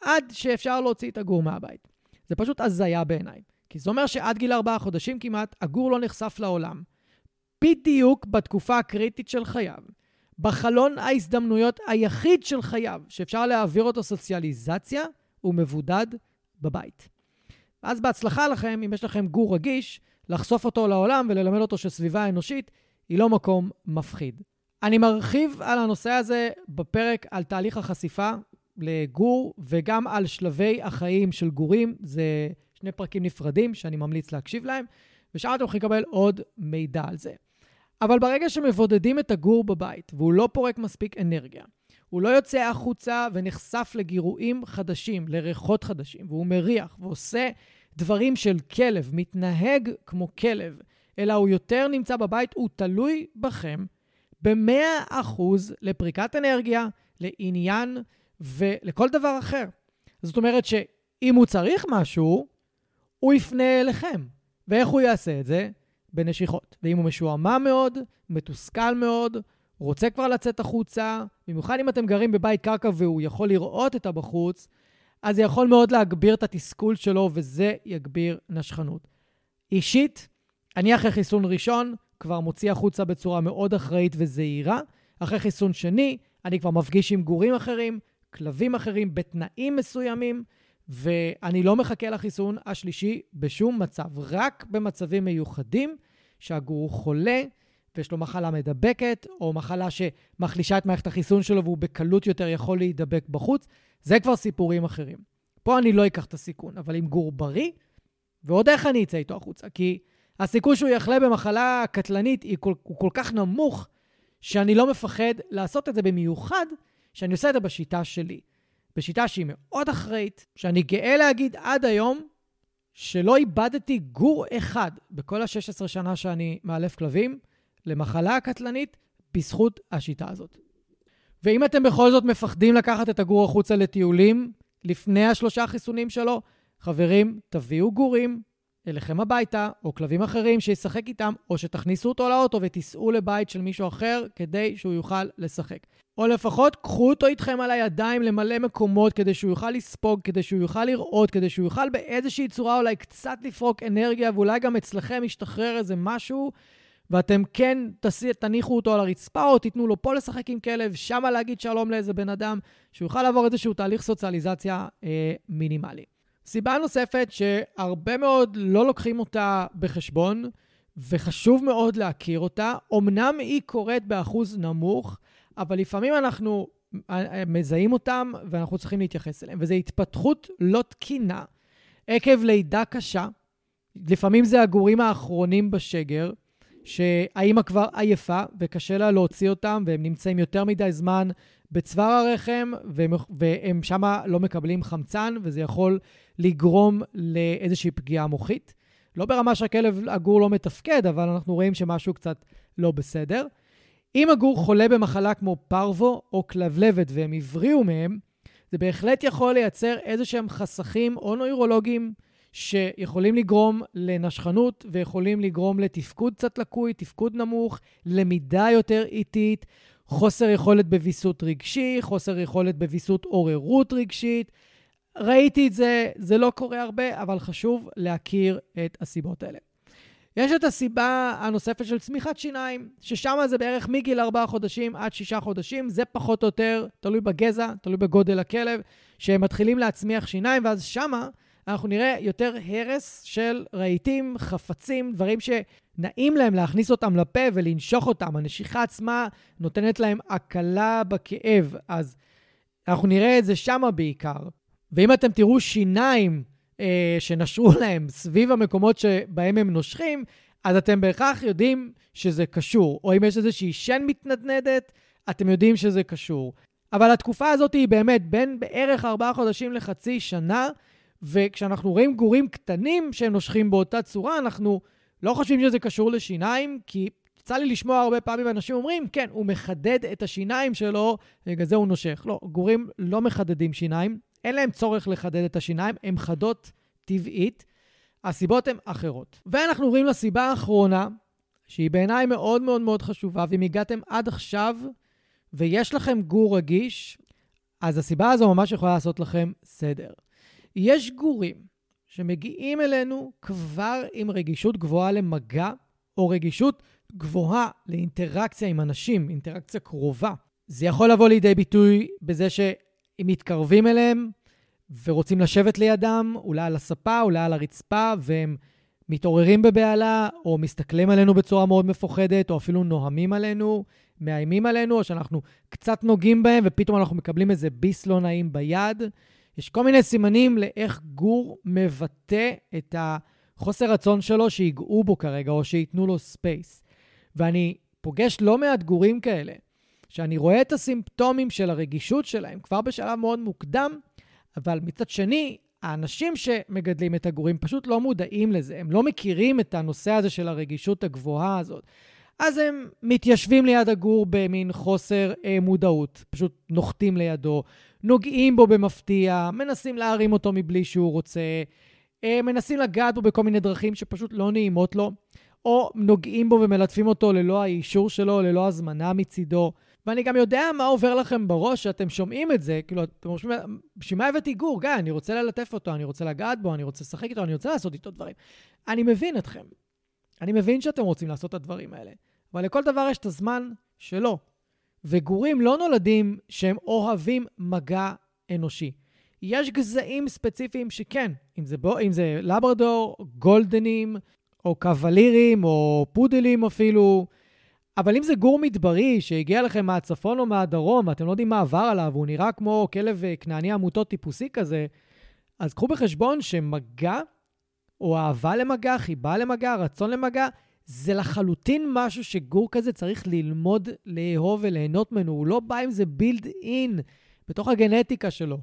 עד שאפשר להוציא את הגור מהבית. זה פשוט הזיה בעיניי. כי זה אומר שעד גיל ארבעה חודשים כמעט, הגור לא נחשף לעולם. בדיוק בתקופה הקריטית של חייו, בחלון ההזדמנויות היחיד של חייו, שאפשר להעביר אותו סוציאליזציה, הוא מבודד בבית. אז בהצלחה לכם, אם יש לכם גור רגיש, לחשוף אותו לעולם וללמד אותו שסביבה אנושית היא לא מקום מפחיד. אני מרחיב על הנושא הזה בפרק על תהליך החשיפה לגור וגם על שלבי החיים של גורים. זה שני פרקים נפרדים שאני ממליץ להקשיב להם, ושם אתם יכולים לקבל עוד מידע על זה. אבל ברגע שמבודדים את הגור בבית והוא לא פורק מספיק אנרגיה, הוא לא יוצא החוצה ונחשף לגירויים חדשים, לריחות חדשים, והוא מריח ועושה דברים של כלב, מתנהג כמו כלב, אלא הוא יותר נמצא בבית, הוא תלוי בכם ב-100% לפריקת אנרגיה, לעניין ולכל דבר אחר. זאת אומרת שאם הוא צריך משהו, הוא יפנה אליכם. ואיך הוא יעשה את זה? בנשיכות. ואם הוא משועמם מאוד, מתוסכל מאוד, רוצה כבר לצאת החוצה, במיוחד אם אתם גרים בבית קרקע והוא יכול לראות את הבחוץ, אז זה יכול מאוד להגביר את התסכול שלו, וזה יגביר נשכנות. אישית, אני אחרי חיסון ראשון כבר מוציא החוצה בצורה מאוד אחראית וזהירה. אחרי חיסון שני, אני כבר מפגיש עם גורים אחרים, כלבים אחרים, בתנאים מסוימים, ואני לא מחכה לחיסון השלישי בשום מצב, רק במצבים מיוחדים שהגור חולה ויש לו מחלה מדבקת, או מחלה שמחלישה את מערכת החיסון שלו והוא בקלות יותר יכול להידבק בחוץ, זה כבר סיפורים אחרים. פה אני לא אקח את הסיכון, אבל עם גור בריא, ועוד איך אני אצא איתו החוצה, כי הסיכוי שהוא יחלה במחלה קטלנית הוא כל, הוא כל כך נמוך, שאני לא מפחד לעשות את זה במיוחד, שאני עושה את זה בשיטה שלי. בשיטה שהיא מאוד אחראית, שאני גאה להגיד עד היום שלא איבדתי גור אחד בכל ה-16 שנה שאני מאלף כלבים למחלה קטלנית בזכות השיטה הזאת. ואם אתם בכל זאת מפחדים לקחת את הגור החוצה לטיולים לפני השלושה חיסונים שלו, חברים, תביאו גורים אליכם הביתה, או כלבים אחרים שישחק איתם, או שתכניסו אותו לאוטו ותיסעו לבית של מישהו אחר כדי שהוא יוכל לשחק. או לפחות קחו אותו איתכם על הידיים למלא מקומות כדי שהוא יוכל לספוג, כדי שהוא יוכל לראות, כדי שהוא יוכל באיזושהי צורה אולי קצת לפרוק אנרגיה, ואולי גם אצלכם ישתחרר איזה משהו, ואתם כן תניחו אותו על הרצפה, או תיתנו לו פה לשחק עם כלב, שמה להגיד שלום לאיזה בן אדם, שהוא יוכל לעבור איזשהו תהליך סוציאליזציה אה, מינימלי. סיבה נוספת שהרבה מאוד לא לוקחים אותה בחשבון, וחשוב מאוד להכיר אותה, אמנם היא קורית באחוז נמוך, אבל לפעמים אנחנו אה, מזהים אותם ואנחנו צריכים להתייחס אליהם, וזו התפתחות לא תקינה עקב לידה קשה. לפעמים זה הגורים האחרונים בשגר, שהאימא כבר עייפה וקשה לה להוציא אותם, והם נמצאים יותר מדי זמן בצוואר הרחם, והם, והם שמה לא מקבלים חמצן, וזה יכול לגרום לאיזושהי פגיעה מוחית. לא ברמה שהכלב, הגור לא מתפקד, אבל אנחנו רואים שמשהו קצת לא בסדר. אם הגור חולה במחלה כמו פרוו או כלבלבת והם הבריאו מהם, זה בהחלט יכול לייצר איזה שהם חסכים או נוירולוגיים שיכולים לגרום לנשכנות ויכולים לגרום לתפקוד קצת לקוי, תפקוד נמוך, למידה יותר איטית, חוסר יכולת בוויסות רגשי, חוסר יכולת בוויסות עוררות רגשית. ראיתי את זה, זה לא קורה הרבה, אבל חשוב להכיר את הסיבות האלה. יש את הסיבה הנוספת של צמיחת שיניים, ששם זה בערך מגיל 4 חודשים עד 6 חודשים, זה פחות או יותר תלוי בגזע, תלוי בגודל הכלב, שהם מתחילים להצמיח שיניים, ואז שמה אנחנו נראה יותר הרס של רהיטים, חפצים, דברים שנעים להם להכניס אותם לפה ולנשוך אותם. הנשיכה עצמה נותנת להם הקלה בכאב, אז אנחנו נראה את זה שמה בעיקר. ואם אתם תראו שיניים אה, שנשרו להם סביב המקומות שבהם הם נושכים, אז אתם בהכרח יודעים שזה קשור. או אם יש איזושהי שן מתנדנדת, אתם יודעים שזה קשור. אבל התקופה הזאת היא באמת בין בערך ארבעה חודשים לחצי שנה, וכשאנחנו רואים גורים קטנים שהם נושכים באותה צורה, אנחנו לא חושבים שזה קשור לשיניים, כי יצא לי לשמוע הרבה פעמים אנשים אומרים, כן, הוא מחדד את השיניים שלו, בגלל זה הוא נושך. לא, גורים לא מחדדים שיניים, אין להם צורך לחדד את השיניים, הן חדות טבעית. הסיבות הן אחרות. ואנחנו עוברים לסיבה האחרונה, שהיא בעיניי מאוד מאוד מאוד חשובה, ואם הגעתם עד עכשיו ויש לכם גור רגיש, אז הסיבה הזו ממש יכולה לעשות לכם סדר. יש גורים שמגיעים אלינו כבר עם רגישות גבוהה למגע, או רגישות גבוהה לאינטראקציה עם אנשים, אינטראקציה קרובה. זה יכול לבוא לידי ביטוי בזה אם מתקרבים אליהם ורוצים לשבת לידם, אולי על הספה, אולי על הרצפה, והם מתעוררים בבהלה, או מסתכלים עלינו בצורה מאוד מפוחדת, או אפילו נוהמים עלינו, מאיימים עלינו, או שאנחנו קצת נוגעים בהם, ופתאום אנחנו מקבלים איזה ביס לא נעים ביד. יש כל מיני סימנים לאיך גור מבטא את החוסר רצון שלו שיגעו בו כרגע, או שייתנו לו ספייס. ואני פוגש לא מעט גורים כאלה, שאני רואה את הסימפטומים של הרגישות שלהם כבר בשלב מאוד מוקדם, אבל מצד שני, האנשים שמגדלים את הגורים פשוט לא מודעים לזה, הם לא מכירים את הנושא הזה של הרגישות הגבוהה הזאת. אז הם מתיישבים ליד הגור במין חוסר אה, מודעות, פשוט נוחתים לידו, נוגעים בו במפתיע, מנסים להרים אותו מבלי שהוא רוצה, אה, מנסים לגעת בו בכל מיני דרכים שפשוט לא נעימות לו, או נוגעים בו ומלטפים אותו ללא האישור שלו, ללא הזמנה מצידו. ואני גם יודע מה עובר לכם בראש שאתם שומעים את זה, כאילו, אתם חושבים, בשביל מה הבאתי גור? גיא, אני רוצה ללטף אותו, אני רוצה לגעת בו, אני רוצה לשחק איתו, אני רוצה לעשות איתו דברים. אני מבין אתכם. אני מבין שאתם רוצים לעשות את הדברים האלה, אבל לכל דבר יש את הזמן שלו. וגורים לא נולדים שהם אוהבים מגע אנושי. יש גזעים ספציפיים שכן, אם זה, בו, אם זה לברדור, גולדנים, או קוולירים, או פודלים אפילו, אבל אם זה גור מדברי שהגיע לכם מהצפון או מהדרום, ואתם לא יודעים מה עבר עליו, והוא נראה כמו כלב אה, כנעני עמותות טיפוסי כזה, אז קחו בחשבון שמגע, או אהבה למגע, חיבה למגע, רצון למגע, זה לחלוטין משהו שגור כזה צריך ללמוד לאהוב וליהנות ממנו. הוא לא בא עם זה בילד אין בתוך הגנטיקה שלו.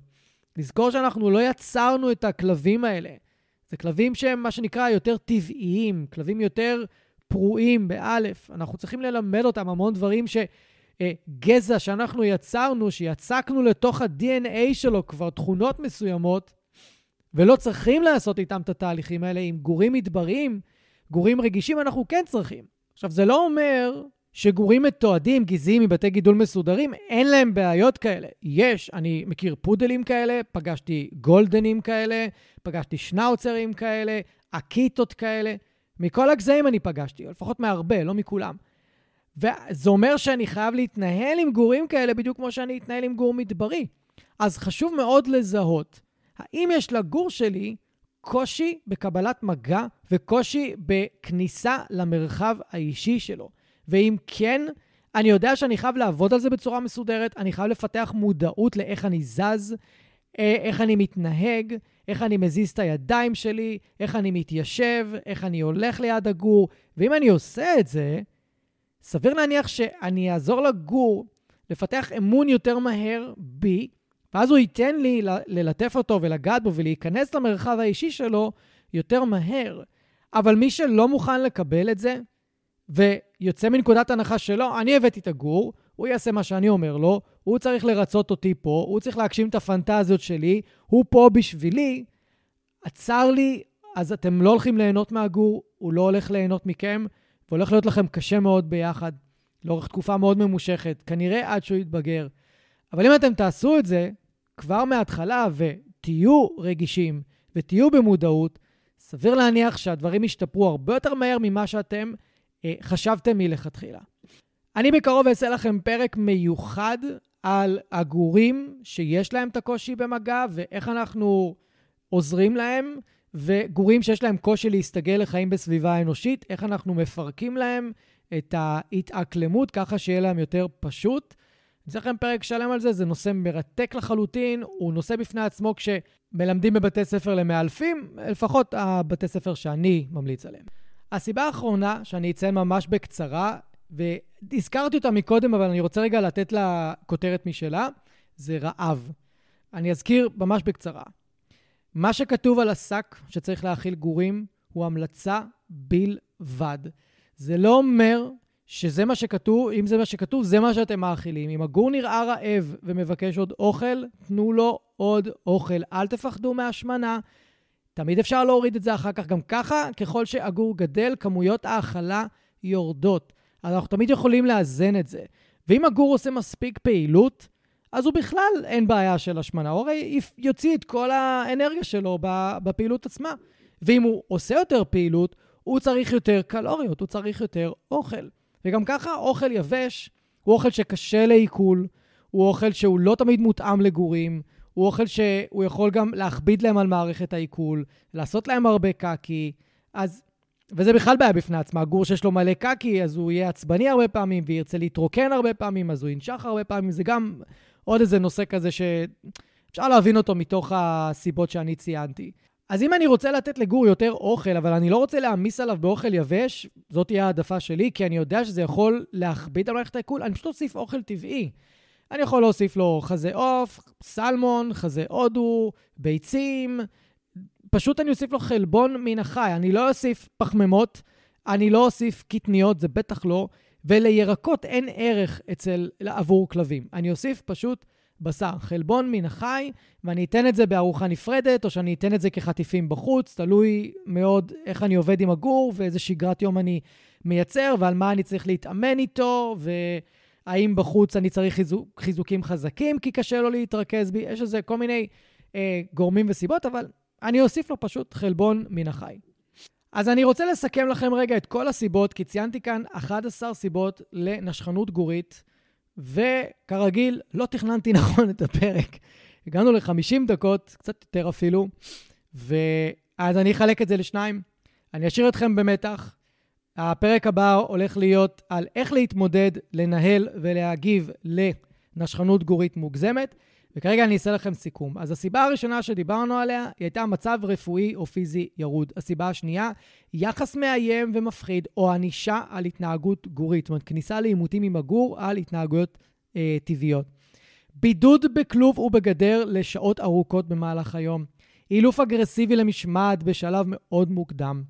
לזכור שאנחנו לא יצרנו את הכלבים האלה. זה כלבים שהם מה שנקרא יותר טבעיים, כלבים יותר פרועים, באלף. אנחנו צריכים ללמד אותם המון דברים ש... גזע שאנחנו יצרנו, שיצקנו לתוך ה-DNA שלו כבר תכונות מסוימות, ולא צריכים לעשות איתם את התהליכים האלה עם גורים מדבריים, גורים רגישים אנחנו כן צריכים. עכשיו, זה לא אומר שגורים מתועדים, גזעיים מבתי גידול מסודרים, אין להם בעיות כאלה. יש, אני מכיר פודלים כאלה, פגשתי גולדנים כאלה, פגשתי שנאוצרים כאלה, אקיטות כאלה. מכל הגזעים אני פגשתי, או לפחות מהרבה, לא מכולם. וזה אומר שאני חייב להתנהל עם גורים כאלה בדיוק כמו שאני אתנהל עם גור מדברי. אז חשוב מאוד לזהות האם יש לגור שלי קושי בקבלת מגע וקושי בכניסה למרחב האישי שלו. ואם כן, אני יודע שאני חייב לעבוד על זה בצורה מסודרת, אני חייב לפתח מודעות לאיך אני זז, אה, איך אני מתנהג, איך אני מזיז את הידיים שלי, איך אני מתיישב, איך אני הולך ליד הגור. ואם אני עושה את זה, סביר להניח שאני אעזור לגור לפתח אמון יותר מהר בי, ואז הוא ייתן לי ללטף אותו ולגעת בו ולהיכנס למרחב האישי שלו יותר מהר. אבל מי שלא מוכן לקבל את זה, ויוצא מנקודת הנחה שלו, אני הבאתי את הגור, הוא יעשה מה שאני אומר לו, הוא צריך לרצות אותי פה, הוא צריך להגשים את הפנטזיות שלי, הוא פה בשבילי. עצר לי, אז אתם לא הולכים ליהנות מהגור, הוא לא הולך ליהנות מכם, והולך להיות לכם קשה מאוד ביחד, לאורך תקופה מאוד ממושכת, כנראה עד שהוא יתבגר. אבל אם אתם תעשו את זה, כבר מההתחלה, תהיו רגישים ותהיו במודעות, סביר להניח שהדברים ישתפרו הרבה יותר מהר ממה שאתם אה, חשבתם מלכתחילה. אני בקרוב אעשה לכם פרק מיוחד על הגורים שיש להם את הקושי במגע ואיך אנחנו עוזרים להם, וגורים שיש להם קושי להסתגל לחיים בסביבה האנושית, איך אנחנו מפרקים להם את ההתאקלמות ככה שיהיה להם יותר פשוט. אני אעשה לכם פרק שלם על זה, זה נושא מרתק לחלוטין, הוא נושא בפני עצמו כשמלמדים בבתי ספר למאלפים, לפחות הבתי ספר שאני ממליץ עליהם. הסיבה האחרונה, שאני אציין ממש בקצרה, והזכרתי אותה מקודם, אבל אני רוצה רגע לתת לה כותרת משלה, זה רעב. אני אזכיר ממש בקצרה. מה שכתוב על השק שצריך להאכיל גורים הוא המלצה בלבד. זה לא אומר שזה מה שכתוב, אם זה מה שכתוב, זה מה שאתם מאכילים. אם הגור נראה רעב ומבקש עוד אוכל, תנו לו עוד אוכל. אל תפחדו מהשמנה. תמיד אפשר להוריד את זה אחר כך. גם ככה, ככל שהגור גדל, כמויות ההאכלה יורדות. אז אנחנו תמיד יכולים לאזן את זה. ואם הגור עושה מספיק פעילות, אז הוא בכלל אין בעיה של השמנה. הוא הרי יוציא את כל האנרגיה שלו בפעילות עצמה. ואם הוא עושה יותר פעילות, הוא צריך יותר קלוריות, הוא צריך יותר אוכל. וגם ככה אוכל יבש הוא אוכל שקשה לעיכול, הוא אוכל שהוא לא תמיד מותאם לגורים, הוא אוכל שהוא יכול גם להכביד להם על מערכת העיכול, לעשות להם הרבה קקי, אז... וזה בכלל בעיה בפני עצמה. גור שיש לו מלא קקי, אז הוא יהיה עצבני הרבה פעמים, וירצה להתרוקן הרבה פעמים, אז הוא ינשך הרבה פעמים. זה גם עוד איזה נושא כזה שאפשר להבין אותו מתוך הסיבות שאני ציינתי. אז אם אני רוצה לתת לגור יותר אוכל, אבל אני לא רוצה להעמיס עליו באוכל יבש, זאת תהיה העדפה שלי, כי אני יודע שזה יכול להכביד על מערכת העיכול, אני פשוט אוסיף אוכל טבעי. אני יכול להוסיף לו חזה עוף, סלמון, חזה הודו, ביצים, פשוט אני אוסיף לו חלבון מן החי. אני לא אוסיף פחמימות, אני לא אוסיף קטניות, זה בטח לא, ולירקות אין ערך אצל, עבור כלבים. אני אוסיף פשוט בשר, חלבון מן החי, ואני אתן את זה בארוחה נפרדת, או שאני אתן את זה כחטיפים בחוץ, תלוי מאוד איך אני עובד עם הגור ואיזה שגרת יום אני מייצר, ועל מה אני צריך להתאמן איתו, והאם בחוץ אני צריך חיזוק, חיזוקים חזקים כי קשה לו להתרכז בי, יש לזה כל מיני אה, גורמים וסיבות, אבל אני אוסיף לו פשוט חלבון מן החי. אז אני רוצה לסכם לכם רגע את כל הסיבות, כי ציינתי כאן 11 סיבות לנשכנות גורית. וכרגיל, לא תכננתי נכון את הפרק. הגענו ל-50 דקות, קצת יותר אפילו, ואז אני אחלק את זה לשניים. אני אשאיר אתכם במתח. הפרק הבא הולך להיות על איך להתמודד, לנהל ולהגיב לנשכנות גורית מוגזמת. וכרגע אני אעשה לכם סיכום. אז הסיבה הראשונה שדיברנו עליה, היא הייתה מצב רפואי או פיזי ירוד. הסיבה השנייה, יחס מאיים ומפחיד, או ענישה על התנהגות גורית. זאת אומרת, כניסה לעימותים עם הגור על התנהגויות אה, טבעיות. בידוד בכלוב ובגדר לשעות ארוכות במהלך היום. אילוף אגרסיבי למשמעת בשלב מאוד מוקדם.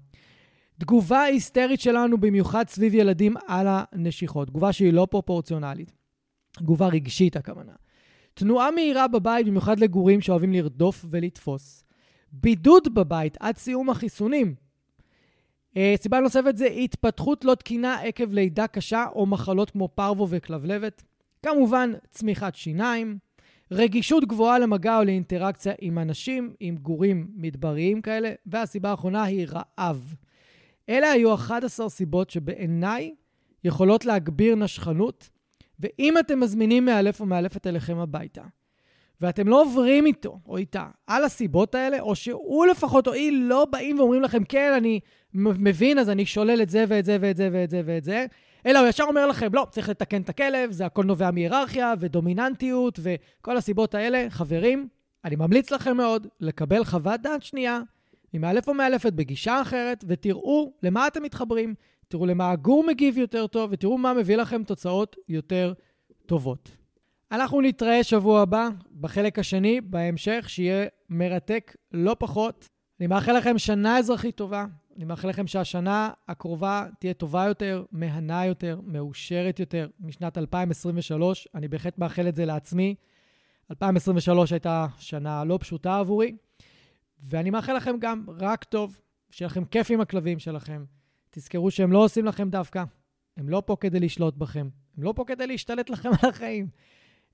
תגובה היסטרית שלנו, במיוחד סביב ילדים, על הנשיכות. תגובה שהיא לא פרופורציונלית. תגובה רגשית, הכוונה. תנועה מהירה בבית, במיוחד לגורים שאוהבים לרדוף ולתפוס. בידוד בבית עד סיום החיסונים. אה, סיבה נוספת זה התפתחות לא תקינה עקב לידה קשה או מחלות כמו פרוו וכלבלבת. כמובן, צמיחת שיניים. רגישות גבוהה למגע או לאינטראקציה עם אנשים, עם גורים מדבריים כאלה. והסיבה האחרונה היא רעב. אלה היו 11 סיבות שבעיניי יכולות להגביר נשכנות ואם אתם מזמינים מאלף או מאלפת אליכם הביתה, ואתם לא עוברים איתו או איתה על הסיבות האלה, או שהוא לפחות או היא לא באים ואומרים לכם, כן, אני מבין, אז אני שולל את זה ואת זה ואת זה ואת זה ואת זה, אלא הוא ישר אומר לכם, לא, צריך לתקן את הכלב, זה הכל נובע מהיררכיה ודומיננטיות וכל הסיבות האלה. חברים, אני ממליץ לכם מאוד לקבל חוות דעת שנייה ממאלף או מאלפת בגישה אחרת, ותראו למה אתם מתחברים, תראו למה הגור מגיב יותר טוב, ותראו מה מביא לכם תוצאות יותר טובות. אנחנו נתראה שבוע הבא, בחלק השני, בהמשך, שיהיה מרתק לא פחות. אני מאחל לכם שנה אזרחית טובה. אני מאחל לכם שהשנה הקרובה תהיה טובה יותר, מהנה יותר, מאושרת יותר משנת 2023. אני בהחלט מאחל את זה לעצמי. 2023 הייתה שנה לא פשוטה עבורי, ואני מאחל לכם גם רק טוב, שיהיה לכם כיף עם הכלבים שלכם. תזכרו שהם לא עושים לכם דווקא. הם לא פה כדי לשלוט בכם. הם לא פה כדי להשתלט לכם על החיים.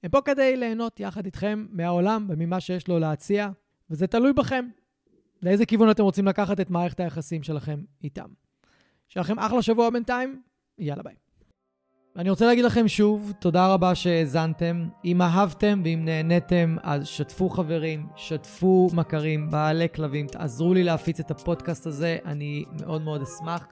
הם פה כדי ליהנות יחד איתכם מהעולם וממה שיש לו להציע, וזה תלוי בכם. לאיזה כיוון אתם רוצים לקחת את מערכת היחסים שלכם איתם. שיהיה לכם אחלה שבוע בינתיים, יאללה ביי. אני רוצה להגיד לכם שוב, תודה רבה שהאזנתם. אם אהבתם ואם נהניתם, אז שתפו חברים, שתפו מכרים, בעלי כלבים, תעזרו לי להפיץ את הפודקאסט הזה, אני מאוד מאוד אשמח.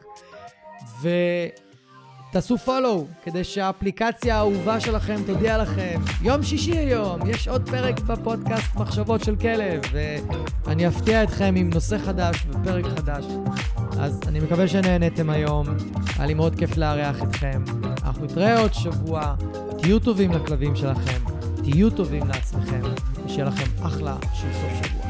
ותעשו פולו, כדי שהאפליקציה האהובה שלכם תודיע לכם. יום שישי היום, יש עוד פרק בפודקאסט מחשבות של כלב, ואני אפתיע אתכם עם נושא חדש ופרק חדש. אז אני מקווה שנהניתם היום, היה לי מאוד כיף לארח אתכם. אנחנו נתראה עוד שבוע, תהיו טובים לכלבים שלכם, תהיו טובים לעצמכם, ושיהיה לכם אחלה של סוף שבוע.